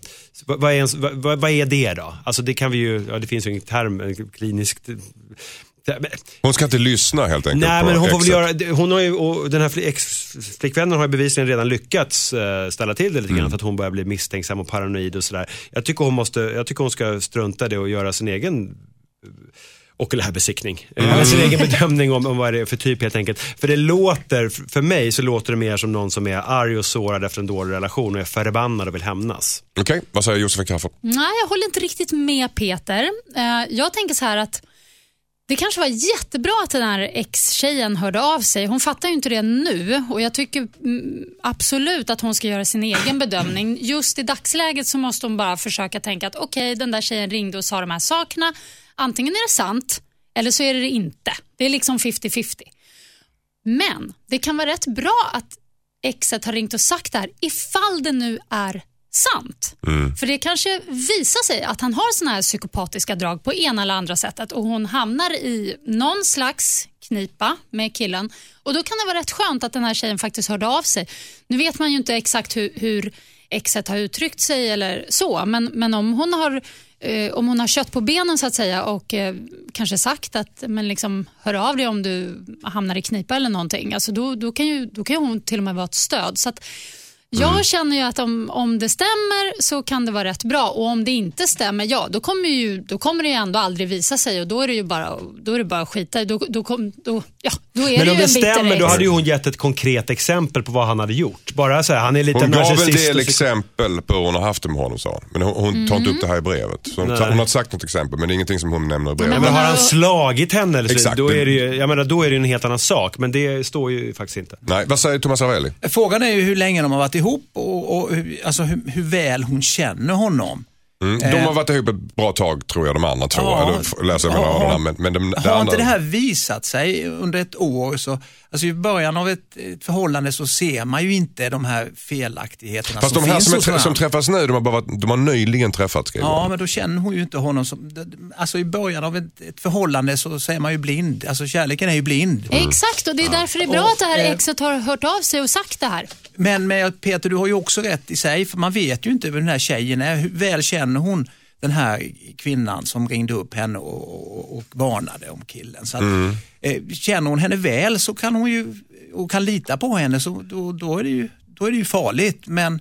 Vad, vad, är, vad, vad- är det då? Alltså det kan vi ju, ja det finns ju ingen term, en kliniskt. Men, Hon ska inte lyssna helt enkelt nej men hon får väl göra, hon har ju, och den här fli- ex-flickvännen har ju bevisligen redan lyckats eh, ställa till det lite Mm. grann för att hon börjar bli misstänksam och paranoid och sådär. Jag tycker hon måste, jag tycker hon ska strunta det och göra sin egen eh, okulärbesiktning. Mm. Sin egen bedömning om, om vad det är för typ helt enkelt. För det låter, för mig så låter det mer som någon som är arg och sårad efter en dålig relation och är förbannad och vill hämnas. Okej, vad säger Josefin Crafoord? Nej, jag håller inte riktigt med Peter. Eh, Jag tänker så här att det kanske var jättebra att den här ex-tjejen hörde av sig. Hon fattar ju inte det nu och jag tycker mm, absolut att hon ska göra sin egen bedömning. Just i dagsläget så måste hon bara försöka tänka att okej, den där tjejen ringde och sa de här sakerna. Antingen är det sant eller så är det det inte. Det är liksom 50-50. Men det kan vara rätt bra att exet har ringt och sagt det här ifall det nu är sant. För det kanske visar sig att han har såna här psykopatiska drag på ena eller andra sättet och hon hamnar i någon slags knipa med killen och då kan det vara rätt skönt att den här tjejen faktiskt hörde av sig. Nu vet man ju inte exakt hur, hur exet har uttryckt sig eller så, men, men om hon har eh, om hon har kött på benen så att säga och eh, kanske sagt att men liksom, hör av dig om du hamnar i knipa eller någonting, alltså då, då, kan ju, då kan ju hon till och med vara ett stöd. Så att, jag känner ju att om, om det stämmer så kan det vara rätt bra och om det inte stämmer, ja då kommer, ju, då kommer det ju ändå aldrig visa sig och då är det ju bara, då är det bara att skita i. Då, då, kom, då, ja, då är Men det om ju det en bitter stämmer, då ex. hade ju hon gett ett konkret exempel på vad han hade gjort. Bara så här, han är lite Hon gav en narcissist. del och så- exempel på hur hon har haft det med honom sa hon. Men hon, hon tar inte upp det här i brevet. Så hon, hon har inte sagt något exempel men det är ingenting som hon nämner i brevet. Men har han slagit henne, eller så, Exakt. då, är det ju, jag menar, då är det en helt annan sak. Men det står ju faktiskt inte. Nej, vad säger Thomas Ravelli? Frågan är ju hur länge de har varit ihop och, och alltså hur, hur väl hon känner honom. Mm. De har varit ihop ett bra tag tror jag de andra två. Ja. Läser jag mellan raderna. Men, men de, Har andra, inte det här visat sig under ett år? Så, alltså I början av ett, ett förhållande så ser man ju inte de här felaktigheterna Fast som de här finns som, är, trä- som träffas nu, de har, bara varit, de har nyligen träffats Ja, men då känner hon ju inte honom som... Alltså i början av ett, ett förhållande så säger man ju blind. Alltså kärleken är ju blind. Exakt, och det är därför det är bra Och, att det här eh, exet har hört av sig och sagt det här. Men med Peter, du har ju också rätt i sig, för man vet ju inte hur den här tjejen är. Hur väl känner hon den här kvinnan som ringde upp henne och, och, och varnade om killen? Så att, Mm. eh, känner hon henne väl så kan hon ju, och kan lita på henne, så då, då, är, det ju, då är det ju farligt. Men,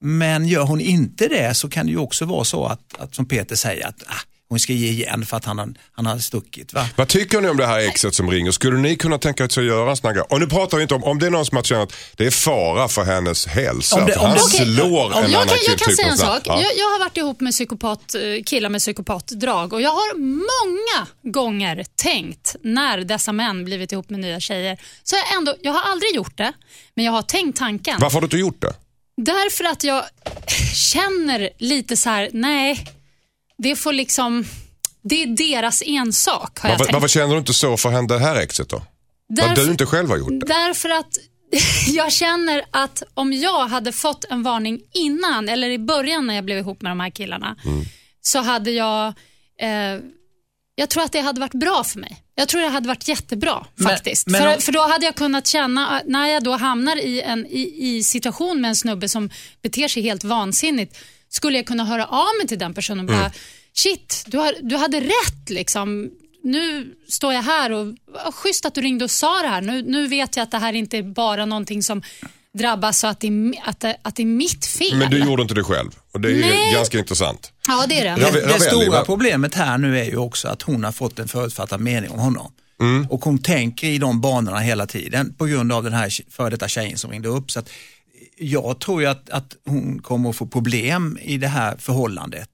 men gör hon inte det så kan det ju också vara så att, att som Peter säger, att ah, hon ska ge igen för att han, har- han har stuckit. Va? Vad tycker ni om det här exet som ringer? Skulle ni kunna tänka er att göra en sån här grej? Och nu pratar vi inte om, om det är någon som har känt att det är fara för hennes hälsa. Om det- om han det- Okej, slår om en jag annan kan, jag kan typ säga en sak. Ja. Jag, jag har varit ihop med psykopat, eh, killar med psykopatdrag och jag har många gånger tänkt när dessa män blivit ihop med nya tjejer. Så jag, ändå, jag har aldrig gjort det, men jag har tänkt tanken. Varför har du inte gjort det? Därför att jag känner lite så här, nej, det får liksom, det är deras ensak har jag Varför, tänkt. varför känner du inte så för det här exet då? Därför- du inte själv har gjort det? Därför att jag känner att om jag hade fått en varning innan, eller i början när jag blev ihop med de här killarna, Mm. så hade jag... Eh, jag tror att det hade varit bra för mig. Jag tror det hade varit jättebra Men- faktiskt. men för, om- för då hade jag kunnat känna, att när jag då hamnar i en i, i situation med en snubbe som beter sig helt vansinnigt, skulle jag kunna höra av mig till den personen och bara, Mm. shit, du, har, du hade rätt liksom. Nu står jag här och vad schysst att du ringde och sa det här. Nu, nu vet jag att det här inte är bara någonting som drabbas så att det är, att det, att det är mitt fel. Men du gjorde inte det själv. Och det är ju Nej. ganska intressant. Ja, det är det. Det, det stora problemet här nu är ju också att hon har fått en förutfattad mening om honom. Mm. Och hon tänker i de banorna hela tiden på grund av den här före detta tjejen som ringde upp. Så att jag tror ju att, att hon kommer att få problem i det här förhållandet.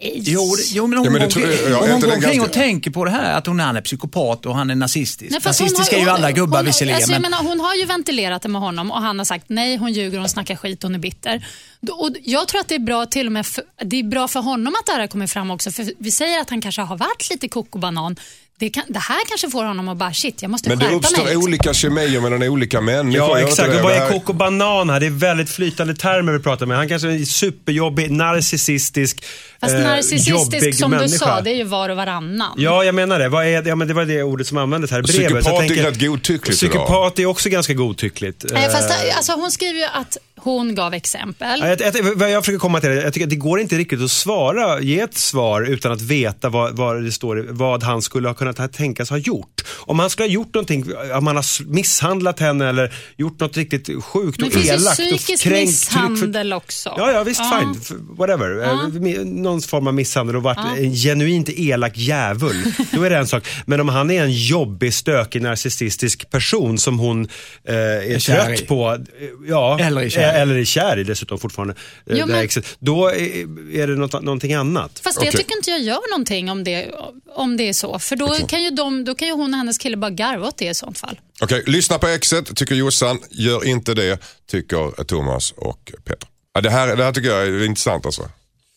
Nej. Jo, det- jo men om Ja, men det hon går, jag- om hon omkring ganska- och tänker på det här att hon han är psykopat och han är nazistisk. Nej, Nazistiska har- är ju alla gubbar hon, visserligen. Alltså, men, menar, hon har ju ventilerat det med honom och han har sagt nej, hon ljuger, hon snackar skit, hon är bitter. Och jag tror att det är bra till och med för, det är bra för honom att det här kommit fram också. För vi säger att han kanske har varit lite kokobanan. Det, kan, det här kanske får honom att bara shit, jag måste Men det skärpa uppstår mig. olika kemier mellan olika människor. Ja, exakt. det? Och vad Det är här- koko banan här? Det är väldigt flytande termer vi pratar med. Han kanske är superjobbig, narcissistisk, Fast eh, narcissistisk som människa. du sa, det är ju var och varannan. Ja, jag menar det. Vad är, ja, men det var det ordet som användes här i brevet. Psykopat Jag är tänker- rätt godtyckligt idag. Psykopat är också ganska godtyckligt. Nej, fast, Eh, alltså, hon skriver ju att hon gav exempel. Ja, Jag, jag, vad jag försöker komma till, är, jag tycker att det går inte riktigt att svara, ge ett svar utan att veta vad, vad det står, vad han skulle ha kunnat tänkas ha gjort. Om han skulle ha gjort någonting, om han har misshandlat henne eller gjort något riktigt sjukt Men och det finns ju elakt psykisk kränkt. misshandel också. Ja, ja visst, Ja. fine. Whatever. Eh, mi- Någon form av misshandel och varit en genuint elak djävul. Då är det en sak. Men om han är en jobbig, stökig, narcissistisk person som hon eh, är, trött på. Ja, Eller är kär i. eh, eller är kär i dessutom fortfarande. eh, Jo, men- exet. Då är, är det något, någonting annat. Fast Okej. jag tycker inte jag gör någonting om det, om det är så. För då, kan ju de, då kan ju hon och hennes kille bara garva åt det i sånt fall. Okej, lyssna på exet, tycker Jossan. Gör inte det, tycker Thomas och Peter. Ja, det, här, det här tycker jag är intressant alltså.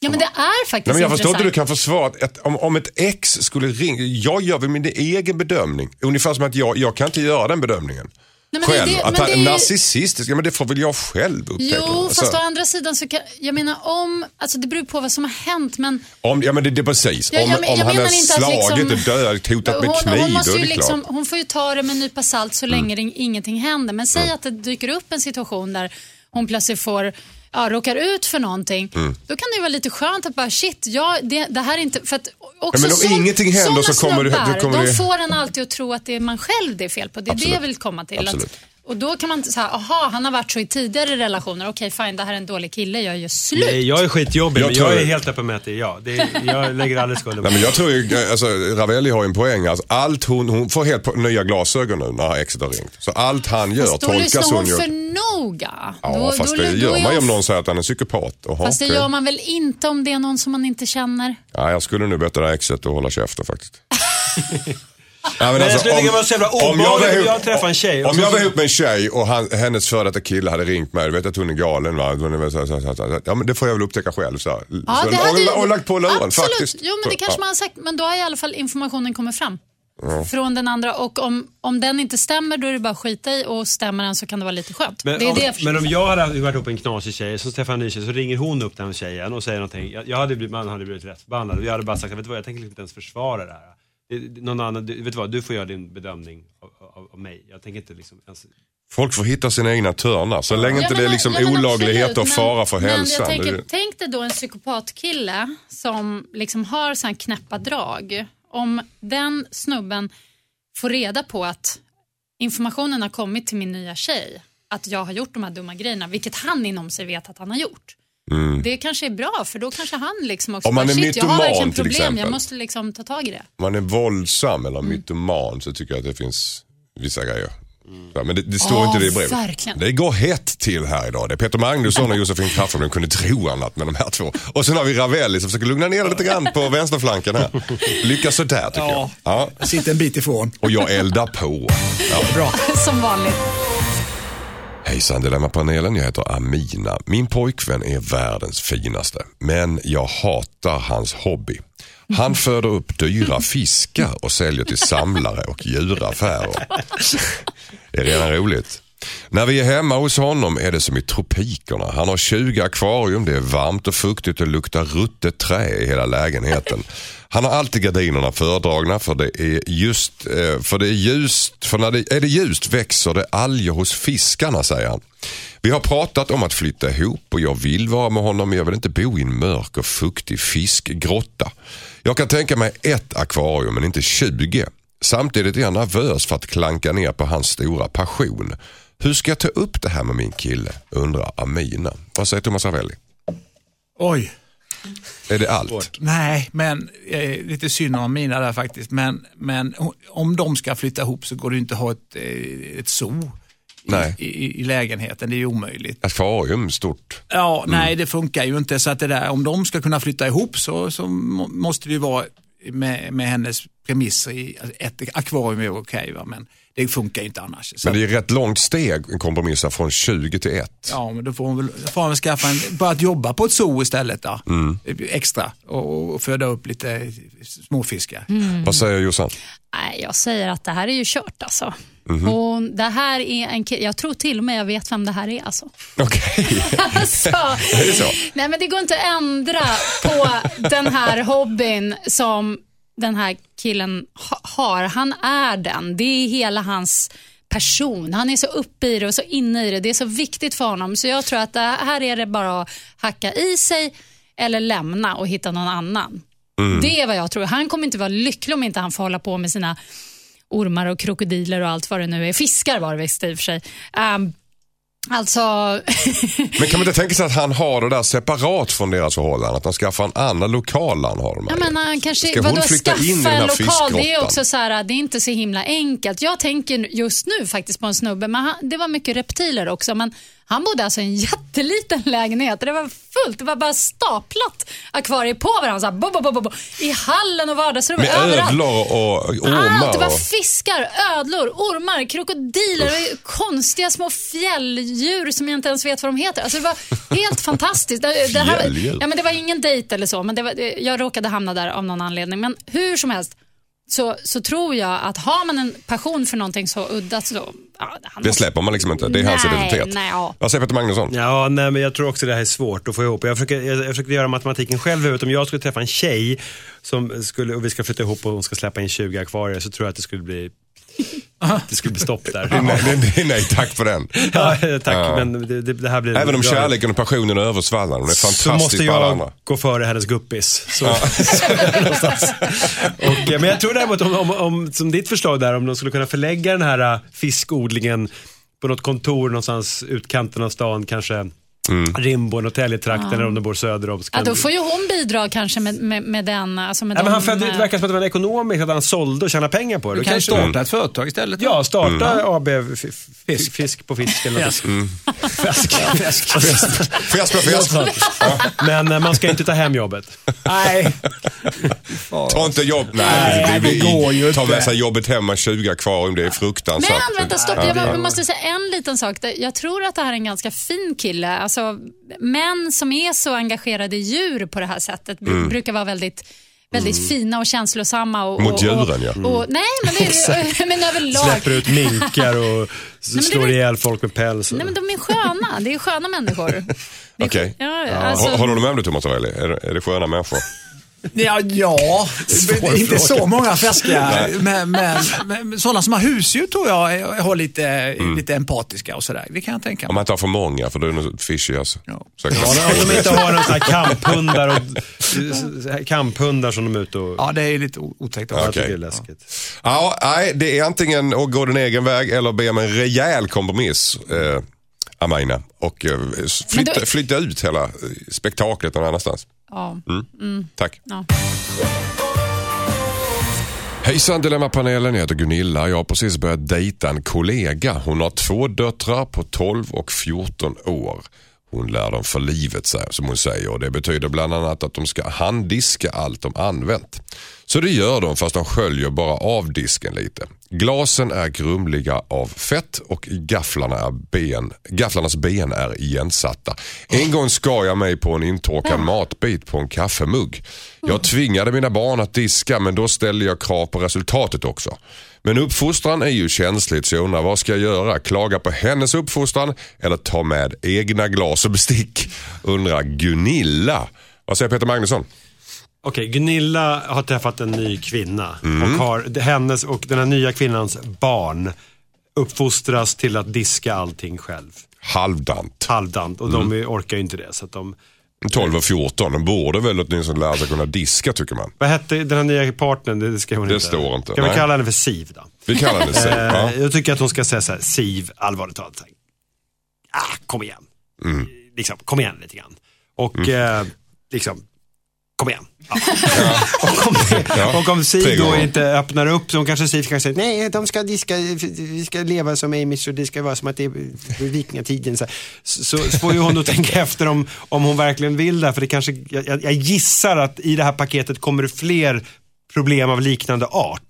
Ja, men det är faktiskt Nej, men jag förstår inte hur du kan försvara att om, om ett ex skulle ringa. Jag gör väl min egen bedömning. Ungefär som att jag, jag kan inte göra den bedömningen. Nej, själv. det- att han det är ju- narcissistisk, ja, men det får väl jag själv upptäcka. Jo, Alltså, fast å andra sidan så kan, jag menar om, alltså det beror på vad som har hänt men om, ja men det, det är precis. Ja, om jag men- om han att slagit liksom- och dödat, hotat med hon, kniv, hon, måste ju det liksom, klart. hon får ju ta det med en nypa salt så länge det, ingenting händer. Men säg att det dyker upp en situation där hon plötsligt får Ja, råkar ut för någonting, Mm. då kan det vara lite skönt att bara shit, ja, det, det här är inte... För att också men om sån- ingenting händer så kommer det- snubbar, då kommer de det- får en alltid att tro att det är man själv det är fel på. Det är det Absolut. jag vill komma till. Absolut. Att Och då kan man säga, aha, han har varit så i tidigare relationer. Okej, fine, det här är en dålig kille, jag gör slut. Nej, jag är skitjobbig, Jag men tror- jag är helt öppen med att det är jag. Det är, jag lägger aldrig skulden på Nej, men jag tror ju, alltså, Ravelli har ju en poäng. Alltså, allt hon, hon får helt nya glasögon nu när exet har ringt. Så allt han gör Fast tolkas hon hon ju. för noga. Ja, då, fast då, det då gör man ju om någon säger att han är psykopat. Oha, Fast det gör man väl inte om det är någon som man inte känner? Ja, jag skulle nu där exet att hålla käften faktiskt. Ja, Men jag skulle tycka det var så jävla om jag var om ihop- jag träffade en tjej och Om jag var ihop med en tjej och han, hennes före detta kille hade ringt mig, du vet att hon är galen va? Hon är väl så, så, så, så, ja men det får jag väl upptäcka själv. Så, Ja, så, det hade ju- och, och lagt på luren Absolut. faktiskt. Jo, men det kanske man har sagt. Men då har i alla fall informationen kommit fram. Från den andra och om, om den inte stämmer då är det bara att skita i och stämmer den så kan det vara lite skönt. Men, det är om, det jag men om jag hade varit ihop med en knasig tjej, så träffar en ny tjej, så ringer hon upp den tjejen och säger någonting. Jag, jag hade blivit, man hade blivit rätt förbannad. Och Jag hade bara sagt, vet du vad, jag tänker inte ens försvara det här. Det, någon annan, du, vet du vad, du får göra din bedömning av, av, av mig. Jag tänker inte liksom ens... Folk får hitta sina egna törnar. Så länge Ja, inte men- det är liksom ja, olaglighet absolut, och fara för men, hälsan. Men jag tänker, Det- tänk dig då en psykopatkille som liksom har sån knäppa drag. Om den snubben får reda på att informationen har kommit till min nya tjej att jag har gjort de här dumma grejerna, vilket han inom sig vet att han har gjort. Det kanske är bra för då kanske han liksom också Mm. Om man bara, är shit jag har verkligen till problem, exempel. jag måste liksom ta tag i det. Om man är våldsam eller Mm. mytoman så tycker jag att det finns vissa grejer. Ja, men det, det står Ja, inte det i brevet. verkligen. Det går hett till här idag. Det är Peter Magnusson och Josefin Crafoord. De kunde tro annat med de här två. Och sen har vi Ravelli som försöker lugna ner lite grann på vänsterflanken här. Lyckas sådär tycker jag. Ja. Jag sitter en bit ifrån. Och jag eldar på. Ja. Bra. Som vanligt. Hejsan Dilemmapanelen, jag heter Amina. Min pojkvän är världens finaste, men jag hatar hans hobby. Han föder upp dyra fiskar och säljer till samlare och djuraffärer. Det är redan roligt. När vi är hemma hos honom är det som i tropikerna. Han har 20 akvarium, det är varmt och fuktigt och luktar ruttet trä i hela lägenheten. Han har alltid gardinerna fördragna för det är just, eh, för det är ljust, för när det är det ljust växer det alger hos fiskarna säger han. Vi har pratat om att flytta ihop och jag vill vara med honom men jag vill inte bo i en mörk och fuktig fiskgrotta. Jag kan tänka mig ett akvarium men inte 20. Samtidigt är jag nervös för att klanka ner på hans stora passion. Hur ska jag ta upp det här med min kille? Undrar Amina. Vad säger Thomas Ravelli? Oj. Är det allt? Nej, men eh, lite synd om mina där faktiskt. Men, men om de ska flytta ihop så går det inte att ha ett, eh, ett zoo i, i, i lägenheten. Det är ju omöjligt. Akvarium stort. Ja, nej det funkar ju inte. Så att det där, om de ska kunna flytta ihop så, så må- måste det ju vara med, med hennes premisser. I, alltså, ett akvarium är okej, va? men det funkar ju inte annars. Så Men det är rätt långt steg, en kompromiss här, från 20 till 1. Ja, men då får hon väl, får hon väl skaffa en, bara att jobba på ett zoo istället. Då. Mm. Extra och, och föda upp lite småfiskar. Vad säger Jossan? Nej, jag säger att det här är ju kört alltså. Mhm. Och det här är en jag tror till och med jag vet vem det här är alltså. Okej. alltså Är det så? Nej men det går inte att ändra på den här hobbyn som den här killen ha- har. Han är den. Det är hela hans person. Han är så uppe i det och så inne i det. Det är så viktigt för honom. Så jag tror att här är det bara att hacka i sig eller lämna och hitta någon annan. Det är vad jag tror. Han kommer inte vara lycklig om inte han får hålla på med sina ormar och krokodiler och allt vad det nu är. Fiskar var det visst i och för sig. Um, alltså, Men kan man inte tänka sig att han har det där separat från deras förhållande? Att han skaffar en annan lokal han har jag här i? menar, han kanske, Ska hon vadå, flytta skaffa in i den här en lokal, det är också så här, det är inte så himla enkelt. Jag tänker just nu faktiskt på en snubbe, men han, det var mycket reptiler också, men han bodde alltså i en jätteliten lägenhet. Det var fullt, det var bara staplat akvarier på varandra, så här, bo, bo, bo, bo, i hallen och vardagsrummet, Med överallt. ödlor och ormar? Allt, det var och... fiskar, ödlor, ormar, krokodiler, och konstiga små fjälldjur som jag inte ens vet vad de heter. Alltså det var helt fantastiskt. Det, det, här, ja, men det var ingen dejt eller så, men var, jag råkade hamna där av någon anledning. Men hur som helst så, så tror jag att har man en passion för någonting så udda så... Ja, Det måste- släpper man liksom inte. Det är hans Nej, identitet. nej, ja. Vad säger Peter Magnusson? Ja, nej, men jag tror också det här är svårt att få ihop. Jag försöker, jag, jag försökte göra matematiken själv huvudet. Om jag skulle träffa en tjej som skulle, och vi ska flytta ihop och hon ska släppa in 20 akvarier så tror jag att det skulle bli det skulle bli stopp där. Nej, nej, nej, nej, tack för den. Ja, tack, men det, det, det här blir Även om bra. kärleken och passionen översvallar. Hon är så fantastisk måste jag andra. gå före hennes guppis. Så, så är det någonstans. och, eh, men jag tror däremot om, om, om, som ditt förslag där, om de skulle kunna förlägga den här eh, fiskodlingen på något kontor någonstans utkanten av stan, kanske Mm. Rimbo, Norrtäljetrakten eller om de bor söder om. Ja, då får ju hon bidra kanske med, med, med den. Alltså med Ja, men han de, födde, det eh, verkar som att det var ekonomiskt, att han sålde och tjänade pengar på det. Du Då kan kanske- starta ett företag istället. Ja, starta Mm. AB f- f- Fisk. på fisk eller något. Fisk. Fisk. Fest med fest. Men eh, man ska inte ta hem jobbet. Nej. Ta inte jobb. Nej, Nej, det, det går ju Ta inte. med sig jobbet hem med 20 akvarium. Det är fruktansvärt. Men vänta, stopp. Ja. Jag måste säga en liten sak. Jag tror att det här är en ganska fin kille. Alltså, män som är så engagerade i djur på det här sättet br- brukar vara väldigt väldigt fina och känslosamma. Och, Mm. Mot och, och, djuren, ja. Och, nej, men, det men överlag. Släpper ut minkar och det slår är- ihjäl folk med päls. och- Nej, men de är sköna. Det är sköna människor. Det Okej. Ja, alltså, Har, har du med om det Thomas Ravelli? Är, det- är det sköna människor? Ja, ja. Inte fråga. så många färska. Men, men, men sådana som har husdjur tror jag är- har lite, lite empatiska och sådär. Det kan jag tänka Om mig. man inte har för många, för då är det något fishy alltså. Ja. Ja, om de inte har sån här kamphundar, och, kamphundar som de är ute och... Ja, det är lite otäckt. Jag också. tycker det är läskigt. Ja, nej, det är antingen att gå din egen väg eller be om en rejäl kompromiss. Eh, Amaina. Och eh, flytta, då- flytta ut hela eh, spektaklet någon annanstans. Ja. Tack. Ja. Hejsan Dilemmapanelen, jag heter Gunilla. Jag har precis börjat dejta en kollega. Hon har två döttrar på 12 och 14 år. Hon lär dem för livet som hon säger och det betyder bland annat att de ska handdiska allt de använt. Så det gör de fast de sköljer bara av disken lite. Glasen är grumliga av fett och gafflarna är ben, gafflarnas ben är igensatta. En gång skar jag mig på en intorkad matbit på en kaffemugg. Jag tvingade mina barn att diska men då ställde jag krav på resultatet också. Men uppfostran är ju känsligt så jag undrar vad ska jag göra? Klaga på hennes uppfostran eller ta med egna glas och bestick? Undrar Gunilla. Vad säger Peter Magnusson? Okej, Gunilla har träffat en ny kvinna Mm. och, har, hennes och den här nya kvinnans barn uppfostras till att diska allting själv. Halvdant. Halvdant och de är- orkar ju inte det. Så att de, 12 och 14, de borde väl åtminstone lära sig kunna diska tycker man. vad hette den här nya partnern? Det, ska hon Det inte. står inte, Ska vi nej. kalla henne för Siv då? Vi kallar det så. Ja. Eh, Jag tycker att hon ska säga så här, Siv, allvarligt talat. så här, Ah, kom igen. Mm. Liksom, kom igen lite grann. Och eh, liksom, kom igen. Ja. och, om, Ja. och om Tre Siv då inte öppnar upp så kanske Siv kan säga nej, de ska, diska, vi ska leva som Amish och det ska vara som att det är vikingatiden. Så, så, så får ju hon då tänka efter om, om hon verkligen vill det. För det kanske, jag, jag gissar att i det här paketet kommer det fler problem av liknande art.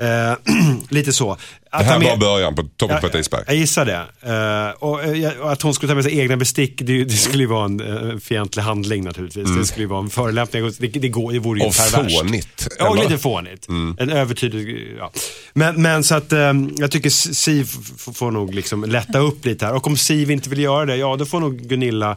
Eh, lite så. Att. Det här med- var början på toppen på ett isberg. jag gissar det. Eh, och, eh, och att hon skulle ta med sig egna bestick, det, det skulle ju vara en uh, fientlig handling naturligtvis. Det skulle ju vara en förolämpning. Det, det, går, det vore ju Mm. Och perverst. fånigt. Ja, och lite fånigt. En övertydlig, ja. Men, men så att eh, jag tycker Siv får nog liksom lätta upp lite här. Och om Siv inte vill göra det, ja då får nog Gunilla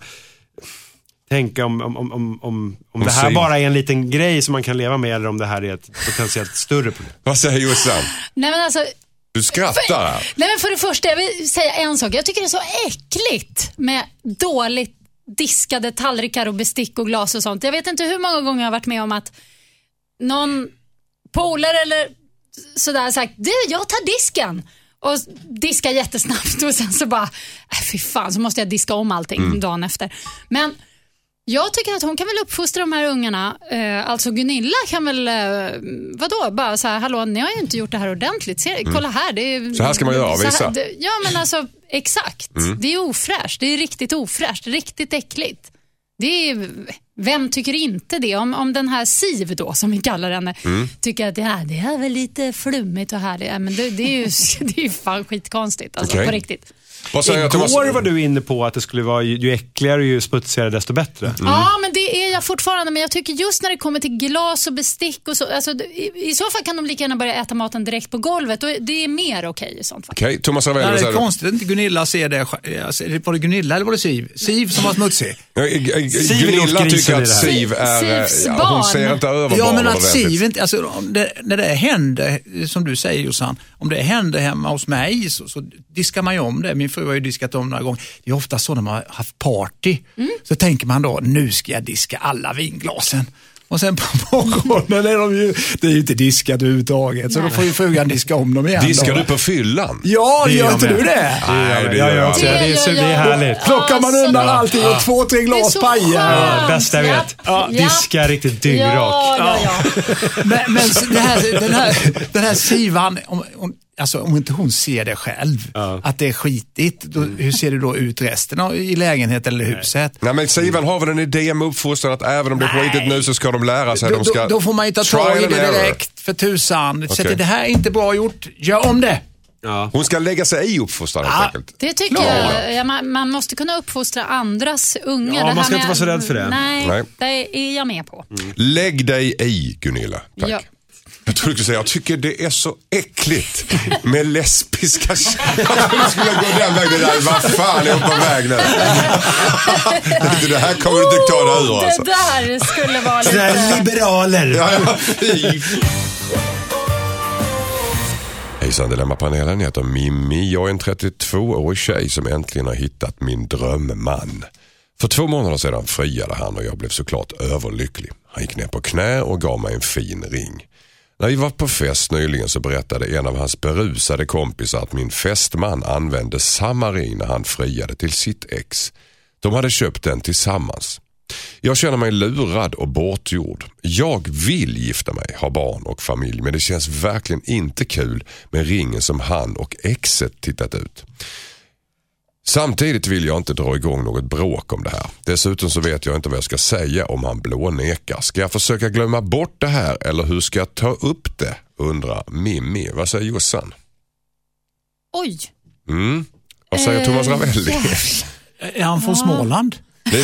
tänka om, om, om, om, om, om det här bara är en liten grej som man kan leva med eller om det här är ett potentiellt större problem. Vad säger Jossan? Nej, men alltså, Du skrattar här. Nej, men för det första, jag vill säga en sak. Jag tycker det är så äckligt med dåligt diskade tallrikar och bestick och glas och sånt. Jag vet inte hur många gånger jag har varit med om att någon polare eller sådär sagt, du jag tar disken. Och diskar jättesnabbt och sen så bara, äh, fy fan så måste jag diska om allting dagen efter. Men jag tycker att hon kan väl uppfostra de här ungarna. Eh, alltså Gunilla kan väl, eh, vadå, bara så här, hallå ni har ju inte gjort det här ordentligt. Se, Kolla här. Det är, Så här ska man göra, så här- visa. det- Ja men alltså exakt. Det är ofräscht. Det är riktigt ofräscht. Riktigt äckligt. Det är, vem tycker inte det? Om, om den här Siv då, som vi kallar henne, tycker att ja, det är väl lite flummigt och härligt. Men det, det, är ju, det är ju fan skitkonstigt. Alltså, Okej. på riktigt. Thomas? Igår var du inne på att det skulle vara ju äckligare och ju smutsigare desto bättre. Ja, men det är jag fortfarande. Men jag tycker just när det kommer till glas och bestick och så. Alltså, i, I så fall kan de lika gärna börja äta maten direkt på golvet. Och det är mer okej i sånt fall. Okej, Thomas Ravelli, Nej, vad det är konstigt att inte Gunilla ser det. Alltså, var det Gunilla eller var det Siv? Siv som var smutsig. Eh, eh, Siv Gunilla tycker att. Siv är... eh, Sivs Ja, hon barn. ser inte över Ja, men att. Siv inte, alltså, om det, när det händer, som du säger Jossan, om det händer hemma hos mig så, så diskar man ju om det. Min fru har ju diskat om några gånger. Det är ofta så när man har haft party, så tänker man då, nu ska jag diska alla vinglasen. Och sen på morgonen är de ju, det är ju inte diskat överhuvudtaget. Så då får ju frugan diska om dem igen. Diskar då. du på fyllan? Ja, Det gör inte du det? Nej, det gör jag också inte. det. Det det är härligt. Plockar man undan allting och två, tre glas så pajer. Ja, bästa jag vet. Ja. Diska riktigt dyngrak. Ja, ja, ja. Men, men det här, den, här, den här Sivan, om, om, alltså, om inte hon ser det själv, att det är skitigt, då, hur ser det då ut resten av, i lägenheten eller huset? Nej men Sivan har väl en idé med uppfostran att även om det är skitigt nu så ska de lära sig. Då, de ska då, då får man ju ta tag i det error. direkt, för tusan. Så Okej. att det här är inte bra gjort, gör om det. Ja. Hon ska lägga sig i uppfostran helt Ja. enkelt. Det tycker Klar. jag. Ja, man, man måste kunna uppfostra andras ungar. Ja, man ska inte vara så rädd för det. Nej, Nej. det är jag med på. Lägg dig i Gunilla. Tack. Ja. Jag tror du skulle säga, jag tycker det är så äckligt med lesbiska Jag trodde du skulle gå den vägen. Där. Vad fan är hon på väg nu? det här kommer du inte ta dig ur alltså. Det där skulle vara Sådär lite... liberaler. Ja, ja. Hejsan Dilemmapanelen, jag heter Mimmi. Jag är en 32-årig tjej som äntligen har hittat min drömman. För två månader sedan friade han och jag blev såklart överlycklig. Han gick ner på knä och gav mig en fin ring. När vi var på fest nyligen så berättade en av hans berusade kompisar att min fästman använde samma ring när han friade till sitt ex. De hade köpt den tillsammans. Jag känner mig lurad och bortgjord. Jag vill gifta mig, ha barn och familj men det känns verkligen inte kul med ringen som han och exet tittat ut. Samtidigt vill jag inte dra igång något bråk om det här. Dessutom så vet jag inte vad jag ska säga om han blånekar. Ska jag försöka glömma bort det här eller hur ska jag ta upp det? Undrar Mimmi. Vad säger Jossan? Oj. Mm. Vad säger Thomas Eh, Ravelli? Är han från Småland?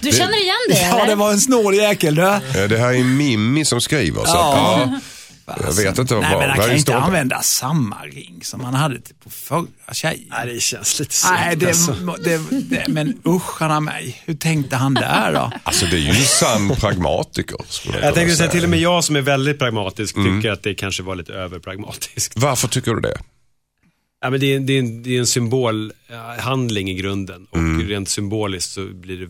Du känner igen det? Ja, eller? det var en snål jäkel du. Det här är Mimmi som skriver. Så Ja. att, ja, jag vet inte vad Nej, men han kan ju inte använda samma ring som han hade till- på förra tjejen. Nej, det känns lite Nej, segt det, alltså. det, det, men usch han mig. Hur tänkte han där då? Alltså det är ju en sann pragmatiker. skulle Jag kunna tänkte säga säga. till och med jag som är väldigt pragmatisk tycker att det kanske var lite överpragmatiskt. Varför tycker du det? Ja, men det, är, det, är en, det är en symbolhandling i grunden och rent symboliskt så blir det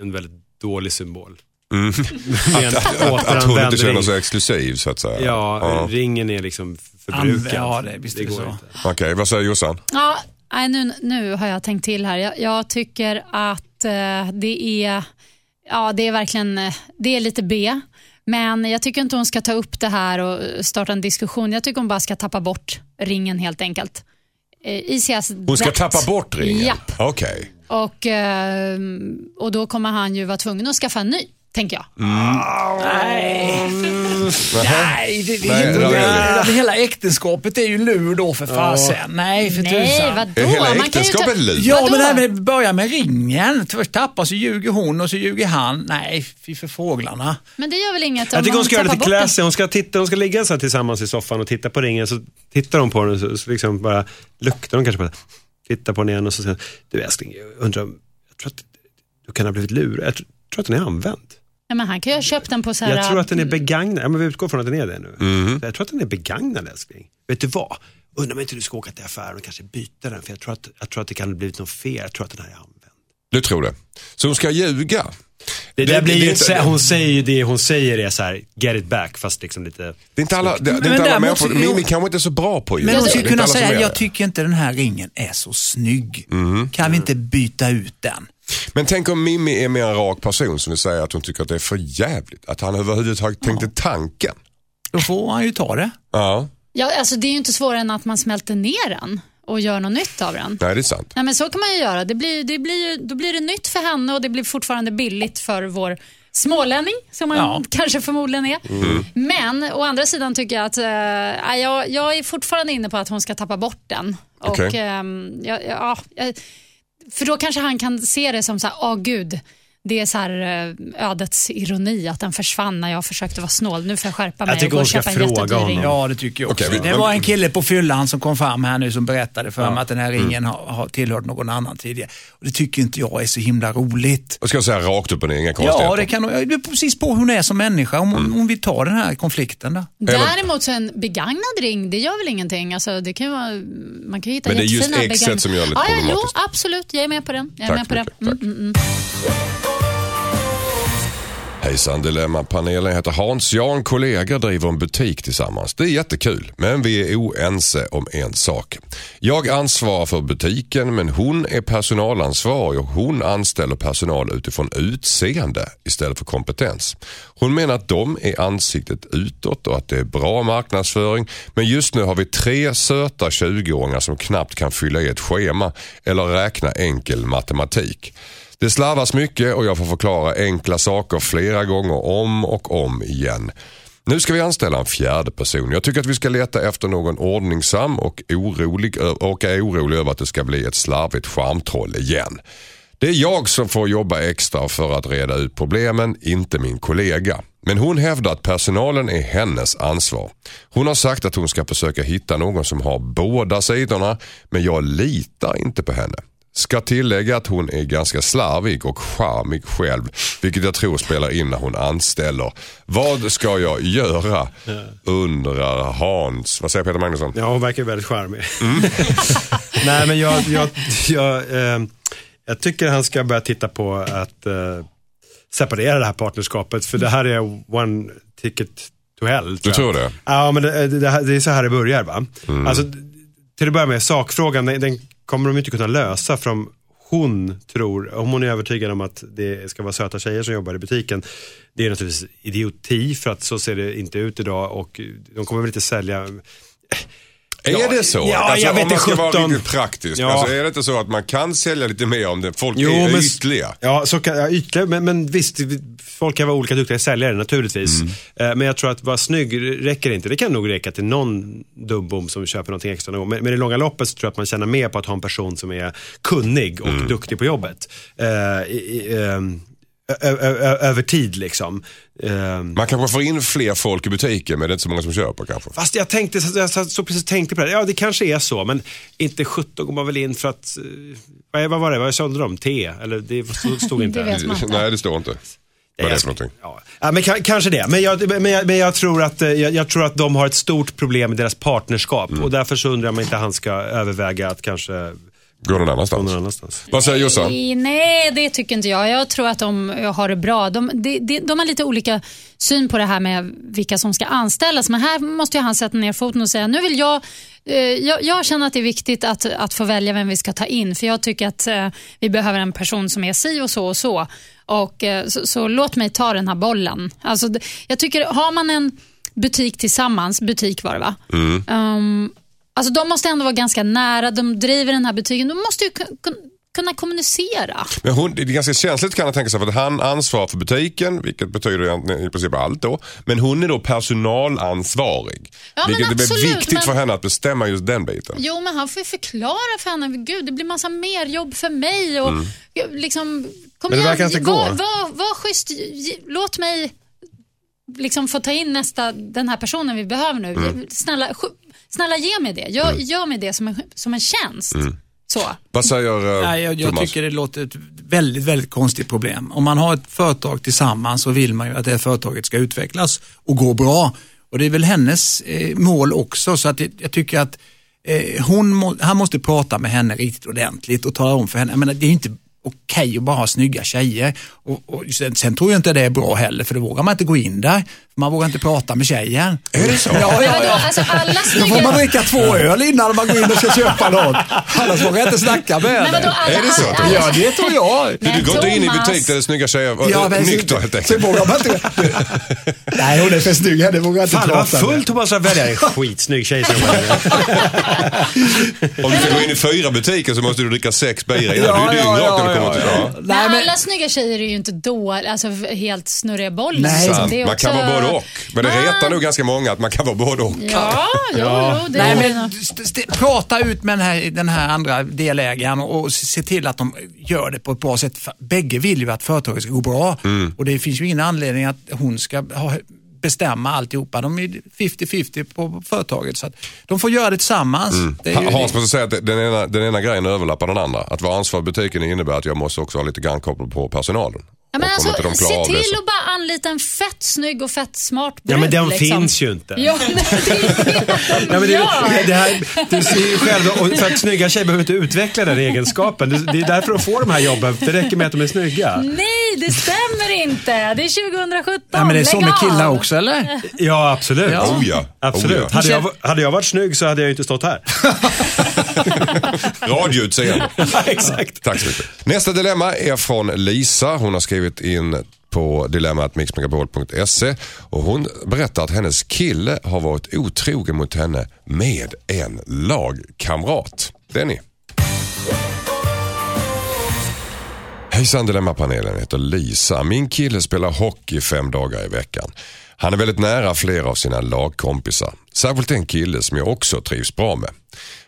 en väldigt dålig symbol. Mm. Rent Att, att hon inte känner sig exklusiv så att säga. Ja, ringen är liksom förbrukad. Ja, det- visst det går så. inte. Okej, vad säger Jossan? Ja, nu, nu har jag tänkt till här. Jag, jag tycker att eh, det är ja, det är verkligen eh, det är lite B. Men jag tycker inte hon ska ta upp det här och starta en diskussion. Jag tycker hon bara ska tappa bort ringen helt enkelt. Eh, Easy as Hon ska that. tappa bort ringen? Japp. Okej. Och, eh, och då kommer han ju vara tvungen att skaffa en ny, tänker jag. Nej, det, det, Nej, det, Ravelli. det, hela äktenskapet är ju lur då för fasen. Nej, för Nej, tusan. vadå? Är hela Man ju äktenskapet ta- lur? Ja, Vadå? men det här med börja med ringen. Först tappar så ljuger hon och så ljuger han. Nej, fy för fåglarna. Men det gör väl inget Jag om tycker hon ska göra tappar lite classy. Hon ska, titta, hon ska ligga så här tillsammans i soffan och titta på ringen. Så tittar hon på den så, så liksom bara luktar hon kanske på den. Tittar på den igen och så säger hon, du älskling, jag undrar, om- jag tror att du kan ha blivit lurad. Jag tror, tror att den är använd. Ja, men han kan ju ha köpt den på så här... Jag tror att den är begagnad. Ja, men vi utgår från att den är det nu. Mhm. Jag tror att den är begagnad älskling. Vet du vad? Undrar om inte du ska åka till affären och kanske byta den. För jag tror att, jag tror att det kan ha blivit något fel. Jag tror att den här är använd. Du tror det? Så hon ska ljuga? Det, Det- där blir det- ju det- inte, hon säger ju det hon säger är så här, get it back, fast liksom lite... Det är inte alla, det, det är Men inte alla människor, så- Mimmi kanske inte är så bra på att Men hon Det skulle inte kunna säga, jag det. tycker inte den här ringen är så snygg. Mhm. Kan vi inte byta ut den? Men tänk om Mimmi är mer en rak person som vill säga att hon tycker att det är för jävligt. Att han överhuvudtaget tänkte tanken. Då får han ju ta det. Ja, Ja, alltså det är ju inte svårare än att man smälter ner den och gör något nytt av den. nej det är sant. Nej, men så kan man ju göra. Det blir, det blir, då blir det nytt för henne och det blir fortfarande billigt för vår smålänning, som man Ja. kanske förmodligen är. Mm. Men å andra sidan tycker jag att eh, jag, jag är fortfarande inne på att hon ska tappa bort den. Och, Okej. ehm, ja, ja, jag- för då kanske han kan se det som så här, åh gud, det är så här eh, ödets ironi att den försvann när jag försökte vara snål. Nu får jag skärpa mig tycker och gå och ska köpa en fråga jättedyr ring. honom. Ja, det tycker jag också. Vi- det var en kille på fyllan som kom fram här nu som berättade för mig att den här ringen har, har tillhört någon annan tidigare. Och det tycker inte jag är så himla roligt. Och ska jag säga rakt upp och ner, inga konstigheter. Ja, det kan det beror precis på hur hon är som människa. Om hon, hon vill ta den här konflikten. Då. Däremot så en begagnad ring, det gör väl ingenting. Alltså, det kan vara, man kan ju hitta Men det är just exet begagnade- som gör det lite ja, ja, Jo, problematiskt. absolut. Jag är med på den. Jag är Tack med på så det. mycket, Mm, tack. mm, mm. Hejsan Dilemmapanelen heter Hans. Jag och en kollega driver en butik tillsammans. Det är jättekul, men vi är oense om en sak. Jag ansvarar för butiken, men hon är personalansvarig och hon anställer personal utifrån utseende istället för kompetens. Hon menar att de är ansiktet utåt och att det är bra marknadsföring, men just nu har vi tre söta 20-åringar som knappt kan fylla i ett schema eller räkna enkel matematik. Det slarvas mycket och jag får förklara enkla saker flera gånger om och om igen. Nu ska vi anställa en fjärde person. Jag tycker att vi ska leta efter någon ordningsam och, orolig, och är orolig över att det ska bli ett slarvigt charmtroll igen. Det är jag som får jobba extra för att reda ut problemen, inte min kollega. Men hon hävdar att personalen är hennes ansvar. Hon har sagt att hon ska försöka hitta någon som har båda sidorna, men jag litar inte på henne. Ska tillägga att hon är ganska slarvig och charmig själv, vilket jag tror spelar in när hon anställer. Vad ska jag göra? Undrar Hans. Vad säger Peter Magnusson? Ja, hon verkar väldigt charmig. Nej, men jag, jag, jag, eh, jag tycker han ska börja titta på att eh, separera det här partnerskapet. För det här är one ticket to hell. Du tror det? Ja, men det, det, det är så här det börjar. va? Alltså, till att börja med, sakfrågan, den, den kommer de inte kunna lösa för om hon tror, om hon är övertygad om att det ska vara söta tjejer som jobbar i butiken. Det är naturligtvis idioti för att så ser det inte ut idag och de kommer väl inte sälja är det så? Ja, alltså, jag vet om man ska inte, vara 17. riktigt praktisk. Ja. Alltså, är det inte så att man kan sälja lite mer om det, folk är men- ytliga? Ja, så kan, ja ytliga, men, men visst, vi- folk kan vara olika duktiga säljare naturligtvis. Mm. Eh, men jag tror att vara snygg räcker inte. Det kan nog räcka till någon dumbom som köper någonting extra någon gång. Men, men i långa loppet så tror jag att man tjänar mer på att ha en person som är kunnig och Mm. duktig på jobbet. Eh, i, i, ö, över tid liksom. Ehm, Man kanske får in fler folk i butiken men det är inte så många som köper kanske. Fast jag tänkte, så- jag så, så precis tänkte på det. Ja, det kanske är så, men inte 17 går man väl in för att, eh, vad, var det, vad sålde de? Te? Eller det stod- stod inte. Det inte. Nej, det står inte. Vad är det för någonting? Ja, men ka- kanske det. Men, jag, men, jag, men jag, tror att, eh, jag, jag tror att de har ett stort problem i deras partnerskap. Mm. Och därför så undrar jag om inte han ska överväga att kanske Gå någon gå annanstans. någon annanstans. Vad säger Jossan? Nej, Nej, det tycker inte jag. Jag tror att de har det bra. De, de, de, de har lite olika syn på det här med vilka som ska anställas. Men här måste ju han sätta ner foten och säga, nu vill jag eh, jag, jag känner att det är viktigt att, att få välja vem vi ska ta in. För jag tycker att eh, vi behöver en person som är si och så och så. Och, eh, så, så låt mig ta den här bollen. Alltså, jag tycker, har man en butik tillsammans, butik var det va? Um, alltså de måste ändå vara ganska nära, de driver den här butiken. De måste ju kun- kun- kunna kommunicera. Men hon, det är ganska känsligt kan jag tänka sig för att han ansvarar för butiken, vilket betyder i princip allt då. Men hon är då personalansvarig. Ja, men vilket är absolut, viktigt men- för henne att bestämma just den biten. Jo, men han får ju förklara för henne. Gud, det blir massa mer jobb för mig. Och, liksom, kom Men det igen, verkar inte gå. Var, var, var schysst. Låt mig liksom få ta in nästa, den här personen vi behöver nu. Snälla, sk- snälla ge mig det. Gör, gör mig det som en, som en tjänst. Så. Vad säger uh, Nej, jag, jag Thomas? tycker det låter ett väldigt, väldigt konstigt problem. Om man har ett företag tillsammans så vill man ju att det här företaget ska utvecklas och gå bra. Och det är väl hennes eh, mål också, så att jag, jag tycker att eh, hon må, han måste prata med henne riktigt ordentligt och tala om för henne, jag menar, det är ju inte okej att bara ha snygga tjejer. Och, och sen, sen tror jag inte det är bra heller, för då vågar man inte gå in där. Man vågar inte prata med tjejen. Är det så? Ja, ja, ja. alltså alla Då får man snygga... dricka två öl innan man går in och ska köpa något. Annars vågar jag inte snacka med henne. alla, Är det så? alla, Ja, det tror jag. Du Men går inte in i butik där det är snygga tjejer, Ja, ja, men nykter så- helt enkelt. vågar man inte. Nej, hon är för snygg. Det vågar jag inte Fan, det var prata fullt med. Thomas att välja en skitsnygg tjej som. Om du ska gå in i fyra butiker så måste du dricka sex bira innan. du är dyngrak du kommer till ja. Men Nej, men, alla snygga tjejer är ju inte dåliga, alltså helt snurriga bollar. Nej. Sant. Det är Man kan vara både och. Men det Ah. retar nog ganska många att man kan vara både och. Ja, jo, jo, det nej, men nog- st- st- prata ut med den här, den här andra delägaren och, se till att de gör det på ett bra sätt. Bägge vill ju att företaget ska gå bra och det finns ju ingen anledning att hon ska ha, bestämma alltihopa. De är 50-50 på företaget så att de får göra det tillsammans. Det är ju, Hans måste säga att den ena, den ena grejen överlappar den andra. Att vara ansvarig för butiken innebär att jag måste också ha lite grannkoppel på personalen. Ja, men alltså, se av det till så- att bara anlita en fett snygg och fett smart brud. Ja, men den liksom. finns ju inte. Ja, men det är det Ja, men det, det här, du ser ju själv, och för att snygga tjejer behöver inte utveckla den egenskapen. Det, det är därför de får de här jobben. Det räcker med att de är snygga. Nej, Nej, det stämmer inte. Det är 2017. Ja, men det är så med killar också, eller? Ja, absolut. Ja. Oh ja. Absolut. Oh ja. Hade, jag, hade jag varit snygg så hade jag inte stått här. Radioutseende. Exakt. Tack så mycket. Nästa dilemma är från Lisa. Hon har skrivit in på dilemmatmixmegapol.se och hon berättar att hennes kille har varit otrogen mot henne med en lagkamrat. Det är ni. Hejsan Dilemmapanelen, jag heter Lisa. Min kille spelar hockey fem dagar i veckan. Han är väldigt nära flera av sina lagkompisar. Särskilt en kille som jag också trivs bra med.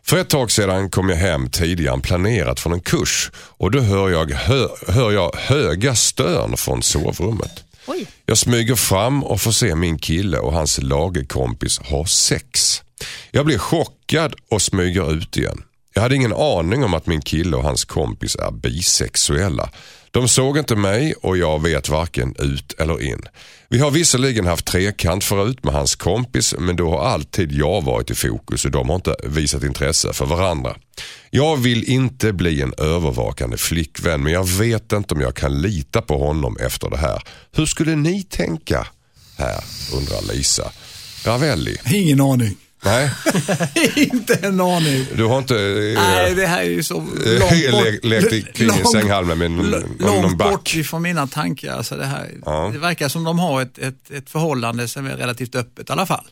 För ett tag sedan kom jag hem tidigare än planerat från en kurs och då hör jag, hö, hör jag höga stön från sovrummet. Oj. Jag smyger fram och får se min kille och hans lagkompis ha sex. Jag blir chockad och smyger ut igen. Jag hade ingen aning om att min kille och hans kompis är bisexuella. De såg inte mig och jag vet varken ut eller in. Vi har visserligen haft trekant förut med hans kompis men då har alltid jag varit i fokus och de har inte visat intresse för varandra. Jag vill inte bli en övervakande flickvän men jag vet inte om jag kan lita på honom efter det här. Hur skulle ni tänka här undrar Lisa. Ravelli? Ingen aning. Nej, inte en aning. du har inte eh, Nej, det här är ju så eh, långt bort. le- lekt i- sänghalmen med någon, någon, någon långt back. bort ifrån mina tankar. Alltså det, här, Ja. det verkar som de har ett, ett, ett förhållande som är relativt öppet i alla fall.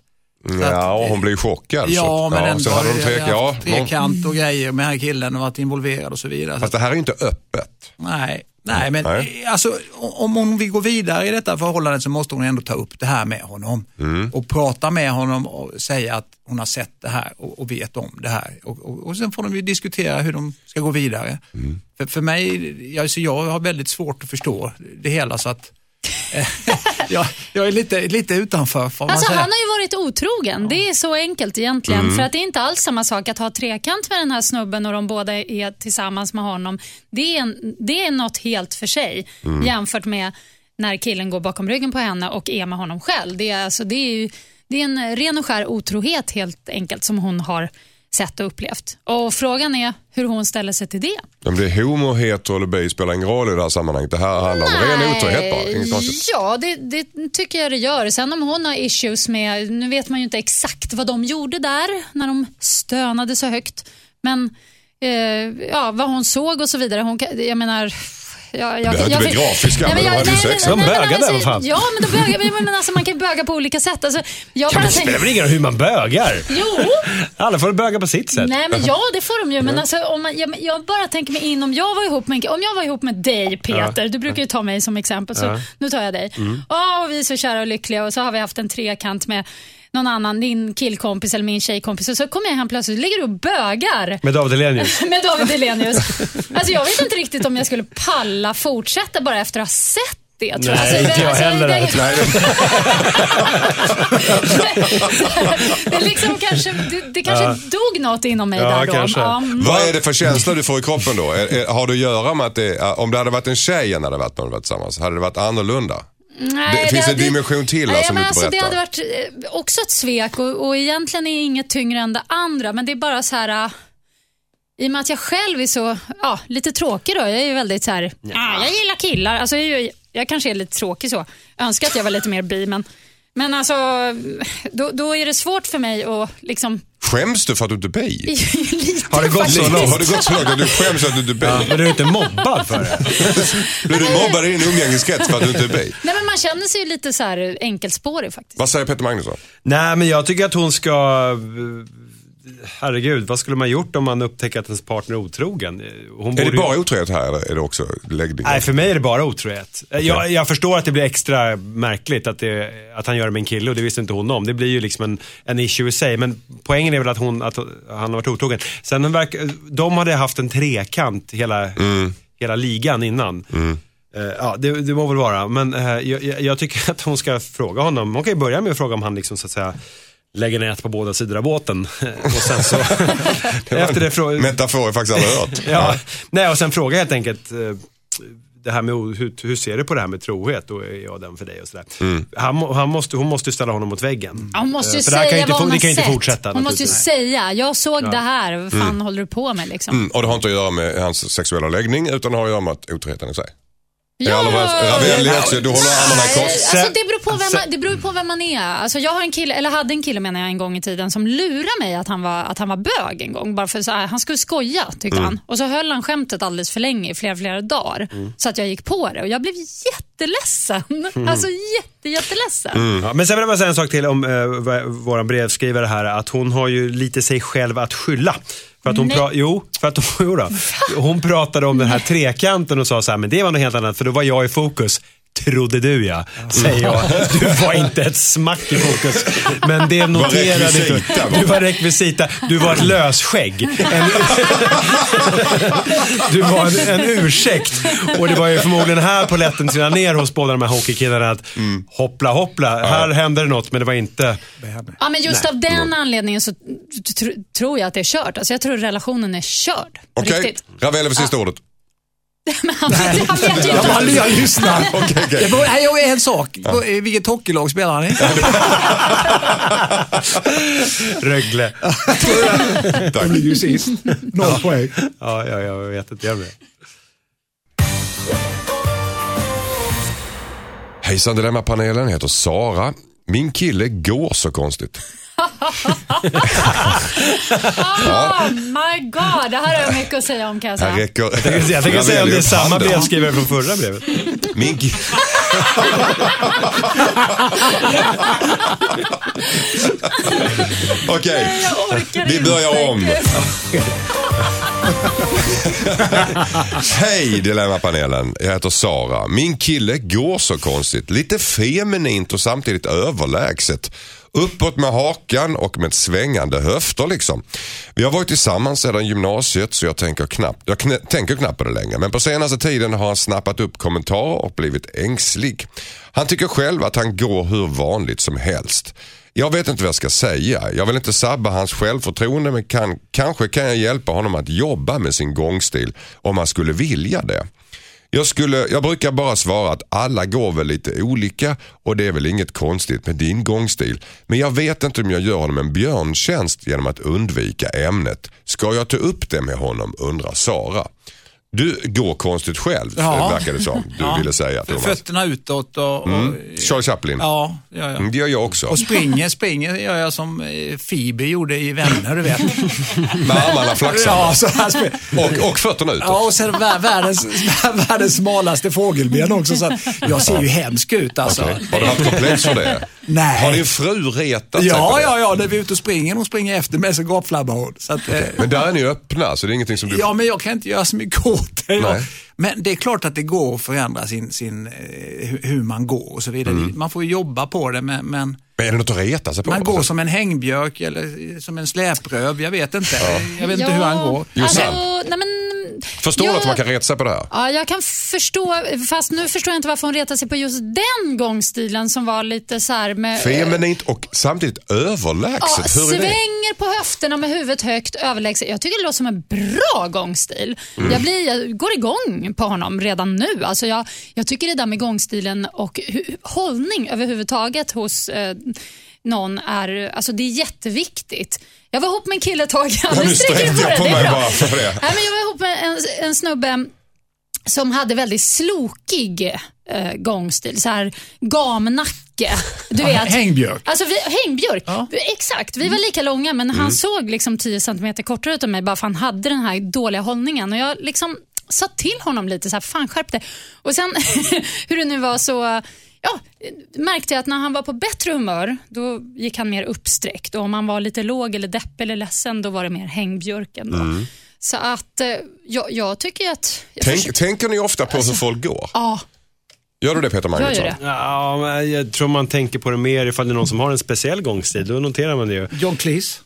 Så Ja, att- hon blir chockad. Ja, så, men ja, ändå så hade de tvek, ja, någon, trekant och grejer med den här killen och varit involverad och så vidare. Fast det här är inte öppet. nej, nej, men Nej. eh, Alltså, om hon vill gå vidare i detta förhållande så måste hon ändå ta upp det här med honom. Mm. Och prata med honom och säga att hon har sett det här och, och vet om det här. Och, och, och sen får de ju diskutera hur de ska gå vidare. Mm. För, för mig, jag, så jag har väldigt svårt att förstå det hela så att jag, jag är lite, lite utanför får man Alltså, säga. han har ju varit otrogen. Det är så enkelt egentligen. Mm. För att det är inte alls samma sak att ha trekant med den här snubben och de båda är tillsammans med honom. Det är, en, det är något helt för sig Mm. jämfört med när killen går bakom ryggen på henne och är med honom själv. Det är, alltså, det är, ju, det är en ren och skär otrohet helt enkelt som hon har sett och upplevt. Och Frågan är hur hon ställer sig till det. Om det är homo, hetero eller bi spelar ingen roll i det här sammanhanget. Det här handlar om ren otrohet bara. Inget konstigt. Ja, det, det tycker jag det gör. Sen om hon har issues med, nu vet man ju inte exakt vad de gjorde där när de stönade så högt. Men eh, ja, vad hon såg och så vidare. Hon, jag menar... Jag, jag, behöver inte bli grafiska, men de hade ju sex. De bögade, vad fan. Ja, men, de bögar, men, men alltså, man kan böga på olika sätt. Alltså, jag Ja, bara men det spelar väl ingen roll hur man bögar? jo, Alla får böga på sitt sätt. Nej, men ja, det får de ju. Men alltså, om man, jag, jag bara tänker mig in om jag var ihop med, om jag var ihop med dig Peter, du brukar ju ta mig som exempel, så nu tar jag dig. Ja, och vi är så kära och lyckliga och så har vi haft en trekant med någon annan, din killkompis eller min tjejkompis och så kommer jag hem plötsligt ligger du och bögar Med David Hellenius. med David Hellenius. Alltså jag vet inte riktigt om jag skulle palla fortsätta bara efter att ha sett det. tror Nej, Alltså, inte jag alltså, heller. det- Nej, det, är liksom kanske, det, det kanske dog något inom mig Ja, där då. kanske. mm. Vad är det för känsla du får i kroppen då? Är, är, har det att göra med att det, om det hade varit en tjej än hade varit när de varit tillsammans, hade det varit annorlunda? Nej, Det finns en hade- dimension till Nej, som du inte alltså, Det hade varit eh, också ett svek och, och egentligen är inget tyngre än det andra. Men det är bara så här... eh, I och med att jag själv är så, ja, lite tråkig då. Jag är ju väldigt så här, ah, jag gillar killar. Alltså, jag, jag kanske är lite tråkig så. Jag önskar att jag var lite mer bi, men, men alltså, då, då är det svårt för mig att liksom... Skäms du för att du inte är bi? Har det gått så långt? Har det gått så långt att du skäms att du inte är bi? Ja, men du är inte mobbad för det? Blir du mobbad i din umgängeskrets för att du inte är bi? Nej, men man känner sig ju lite så här enkelspårig faktiskt. Vad säger Peter Magnusson? Nej, men jag tycker att hon ska... Herregud, vad skulle man gjort om man upptäcker att ens partner är otrogen? Hon Är det ju- bara otrohet här eller är det också läggning? Nej, för mig är det bara otrohet. Jag, jag förstår att det blir extra märkligt att, det, att han gör det med en kille och det visste inte hon om. Det blir ju liksom en, en issue i sig. Men poängen är väl att, hon, att han har varit otrogen. Sen verk, de hade haft en trekant hela, hela ligan innan. Eh, ja, det, det må väl vara. Men eh, jag, jag- jag tycker att hon ska fråga honom. Hon kan ju börja med att fråga om han liksom så att säga lägger nät på båda sidor av båten. och sen så, efter det fråga, Metafor faktiskt aldrig hört. Ja, nej och sen fråga helt enkelt eh, det här med, hur, hur ser du på det här med trohet och är jag den för dig och sådär. Mm. Han, han måste, hon måste ju ställa honom mot väggen. Hon måste ju Eh, för det säga kan inte, vad hon det har kan inte sett. fortsätta Hon måste ju säga, jag såg det här, vad fan håller du på med liksom? Mm, och det har inte att göra med hans sexuella läggning utan det har att göra med att otroheten i sig. Alla? Ravelli också, du håller armarna i kors. Alltså, det, beror på vem man, det beror på vem man är. Alltså, jag har en kille, eller hade en kille menar jag en gång i tiden som lurade mig att han var, att han var bög en gång. Bara för så här, han skulle skoja tyckte Mm. han. Och så höll han skämtet alldeles för länge, i flera, flera dagar. Så att jag gick på det och jag blev jätteledsen. Mm. Alltså jätte, jätteledsen. Ja, men sen vill jag bara säga en sak till om uh, vår brevskrivare här. Att hon har ju lite sig själv att skylla. För att hon, Nej. pra- jo, för att hon, jo då. hon pratade om den här trekanten och sa så här, men det var något helt annat för då var jag i fokus. Trodde du ja, säger jag. Du var inte ett smack i fokus. Men det noterade du. Du var rekvisita. Du var ett lösskägg. En, du var en, en ursäkt. Och det var ju förmodligen här på lätten trillade ner hos båda de här hockeykillarna att hoppla hoppla, här händer det något men det var inte... Ja, men just av den anledningen så tr- tror jag att det är kört. Alltså, jag tror relationen är körd. Okej, riktigt. Ravelli för sista ordet. Men han, vet, han vet ju Jag inte. bara jag lyssnar. Okej, okej. Det var, nej, jag är en sak. I Vilket hockeylag spelar han i? Rögle. Tack. ligger ju sist. Noll poäng. Ja, ja, jag vet inte. Jag vet. Hejsan Dilemma-panelen, jag heter Sara. Min kille går så konstigt. Oh my god, det här har jag mycket att säga om kan jag säga. räcker Jag tänker säga om det är samma brevskrivare från förra brevet. Min Okej, Jag vi börjar om. Hej Dilemmapanelen, jag heter Sara. Min kille går så konstigt. Lite feminint och samtidigt överlägset. Uppåt med hakan och med svängande höfter liksom. Vi har varit tillsammans sedan gymnasiet så jag tänker knappt, jag knä, tänker knappt på det längre. Men på senaste tiden har han snappat upp kommentarer och blivit ängslig. Han tycker själv att han går hur vanligt som helst. Jag vet inte vad jag ska säga. Jag vill inte sabba hans självförtroende men kan, kanske kan jag hjälpa honom att jobba med sin gångstil om han skulle vilja det. Jag, skulle, jag brukar bara svara att alla går väl lite olika och det är väl inget konstigt med din gångstil. Men jag vet inte om jag gör honom en björntjänst genom att undvika ämnet. Ska jag ta upp det med honom undrar Sara. Du går konstigt själv Ja. verkar det som du Ja. ville säga Thomas. Fötterna utåt och... och Mm. Charlie Chaplin. Ja, ja, ja. Mm, Det gör jag också. Och springer, springer gör jag som eh, Phoebe gjorde i Vänner, du vet. Med armarna flaxande. Ja. Och, och fötterna utåt. Ja, och sen vär- världens, världens smalaste fågelben också. Så jag ser ju hemsk ut alltså. Okej. Har du haft komplex för det? Nej. Har din fru retat Ja, det? ja, ja, när vi är ute och springer, hon springer efter mig så gapflabbar hon. Så att, eh, Men där är ni öppna så det är ingenting som du... Ja, men jag kan inte göra så mycket åt det. Nej. Men det är klart att det går att förändra sin, sin, eh, hu- hur man går och så vidare. Mm. Man får ju jobba på det, men, men Men är det något att reta sig på? man går som en hängbjörk eller som en släpröv. Jag vet inte. Jag vet inte hur han går. Alltså, nej men, Förstår du att man kan reta sig på det här? Ja, jag kan förstå, fast nu förstår jag inte varför hon retar sig på just den gångstilen som var lite så här med... Feminint och samtidigt överlägset. Ja, svänger på höfterna med huvudet högt, överlägset. Jag tycker det låter som en bra gångstil. Mm. Jag, blir, jag går igång på honom redan nu. Alltså jag, jag tycker det där med gångstilen och hållning överhuvudtaget hos eh, någon är, alltså det är jätteviktigt. Jag var ihop med en kille ett tag. Ja, nu sträckte jag på det mig bra. bara för det. Nej, men jag var ihop med en, en snubbe som hade väldigt slokig eh, gångstil. Så här gamnacke. Du vet. hängbjörk. Alltså vi, hängbjörk. Ja. Exakt. Vi var lika långa men Mm. han såg liksom 10 cm kortare ut än mig bara för han hade den här dåliga hållningen. Och jag liksom sa till honom lite så här, fan skärp dig. Och sen hur det nu var så ja, märkte jag att när han var på bättre humör då gick han mer uppsträckt och om han var lite låg eller deppig eller ledsen då var det mer hängbjörken. Då. Mm. Så att eh, jag, jag tycker att... Jag Tänk, försöker- tänker ni ofta på hur folk går? Ja, Gör du det Peter jag Magnusson? det. Ja, men jag tror man tänker på det mer ifall det är någon som har en speciell gångstil. Då noterar man det ju. John Cleese.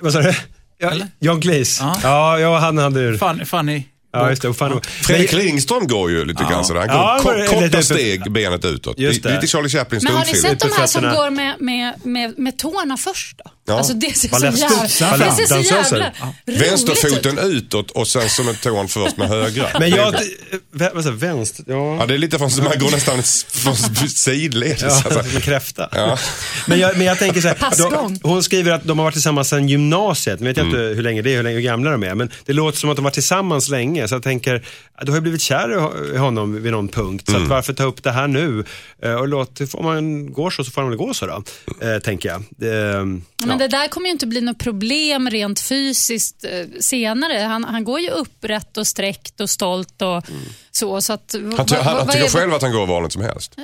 Vad sa du? Ja? John Cleese. Ja. Ja, han hade. Funny. funny. Ja, just det. Och Fan, Fredrik Lindström går ju lite grann sådär. Han går Ja, kort, korta lite- steg, benet utåt. Det det. lite Charlie Chaplin Men har ni sett de här som går med, med, med, med tårna först då? Ja. Alltså det ser så jävla, det ser så jävla. Vänsterfoten utåt och sen så med tån först med högra. Men jag, vad säger, vänster, Ja, ja. det är lite från, man går nästan från sidledes. Ja, Alltså. som en kräfta. Ja. Men, jag, men jag tänker så här, då, hon skriver att de har varit tillsammans sedan gymnasiet. Nu vet jag Mm. inte hur länge det är, hur, länge, hur gamla de är. Men det låter som att de har varit tillsammans länge. Så jag tänker, du har ju blivit kär i ho- i honom vid någon punkt. Så Mm. att varför ta upp det här nu? Eh, Och låt, om man går så, så får man väl gå så då. Eh, tänker jag. Det, Men det där kommer ju inte bli något problem rent fysiskt eh, senare. Han, han går ju upprätt och sträckt och stolt och så. så att, Han, ty- han, han tycker själv att han går vanligt som helst.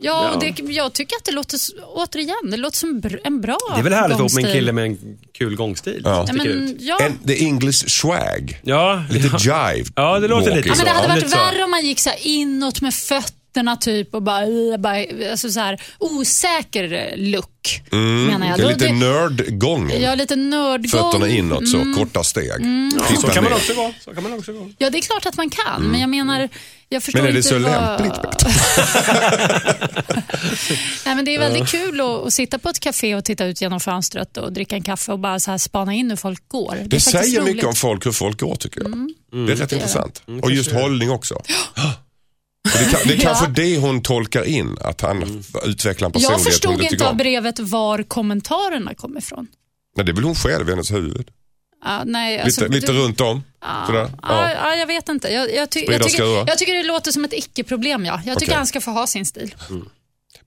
Ja, och det, jag tycker att det låter, återigen, det låter som en bra det är väl härligt ihop med en gångstil. kille med en kul gångstil. Ja. Ja, men, ja. En, the English swag. Ja, Lite ja. jive. Ja, det låter lite Ja, men det hade Ja, varit värre om man gick så här inåt med fötterna typ och bara, bara alltså så här, osäker look. Menar jag. Det är lite det- nördgången. Ja, lite nördgång. Fötterna inåt så, korta steg. Titta Så kan man också gå. Så kan man också gå. Ja, det är klart att man kan, men jag menar, jag förstår Men är det så vad... lämpligt? Nej, men det är väldigt kul att, att sitta på ett café och titta ut genom fönstret och dricka en kaffe och bara så här spana in hur folk går. Det, Det är säger roligt. mycket om folk hur folk går tycker jag. Det är rätt intressant. Och just hållning också. Det, kan, det är kanske Ja. det hon tolkar in, att han utvecklar en personlighet Jag förstod inte av brevet var kommentarerna kom ifrån. Nej, det är väl hon själv i hennes huvud. Ja, nej, alltså, Lite, lite du- runt om. Ja. Ja. Ja, jag vet inte. Jag, jag, ty- jag, tycker, jag tycker det låter som ett icke-problem. Ja. Jag tycker Okej. han ska få ha sin stil.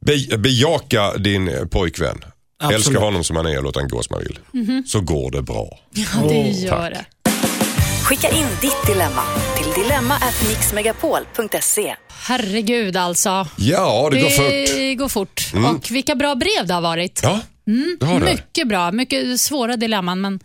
Be, bejaka din eh, pojkvän. Absolut. Älska honom som han är och låt han gå som han vill. Mhm. Så går det bra. Ja, det gör det. Skicka in ditt dilemma till dilemma@mixmegapol.se. Herregud alltså. Ja, det, går fort. Det går fort. Mm. Och vilka bra brev det har varit. Ja, det har det. Mycket bra. Mycket svåra dilemman, men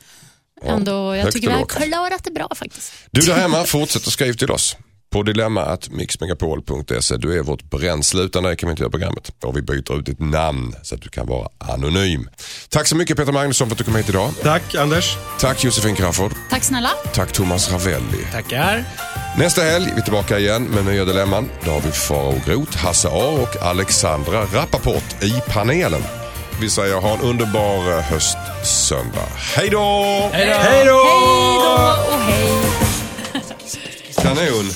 ändå, jag högt tycker vi har klarat det bra faktiskt. Du där hemma, fortsätt att skriva till oss. På dilemma.mixmegapol.se. Du är vårt bränsle. Utan dig kan vi inte göra programmet. Och vi byter ut ditt namn så att du kan vara anonym. Tack så mycket Peter Magnusson för att du kom hit idag. Tack Anders. Tack Josefin Crafoord. Tack snälla. Tack Thomas Ravelli. Tackar. Nästa helg är vi tillbaka igen med nya dilemman. Då har vi Farao Groth, Hasse A och Alexandra Rappaport i panelen. Vi säger ha en underbar eh, höstsöndag. Hej då! Hej då! Hej då! Hej 기사네 오늘.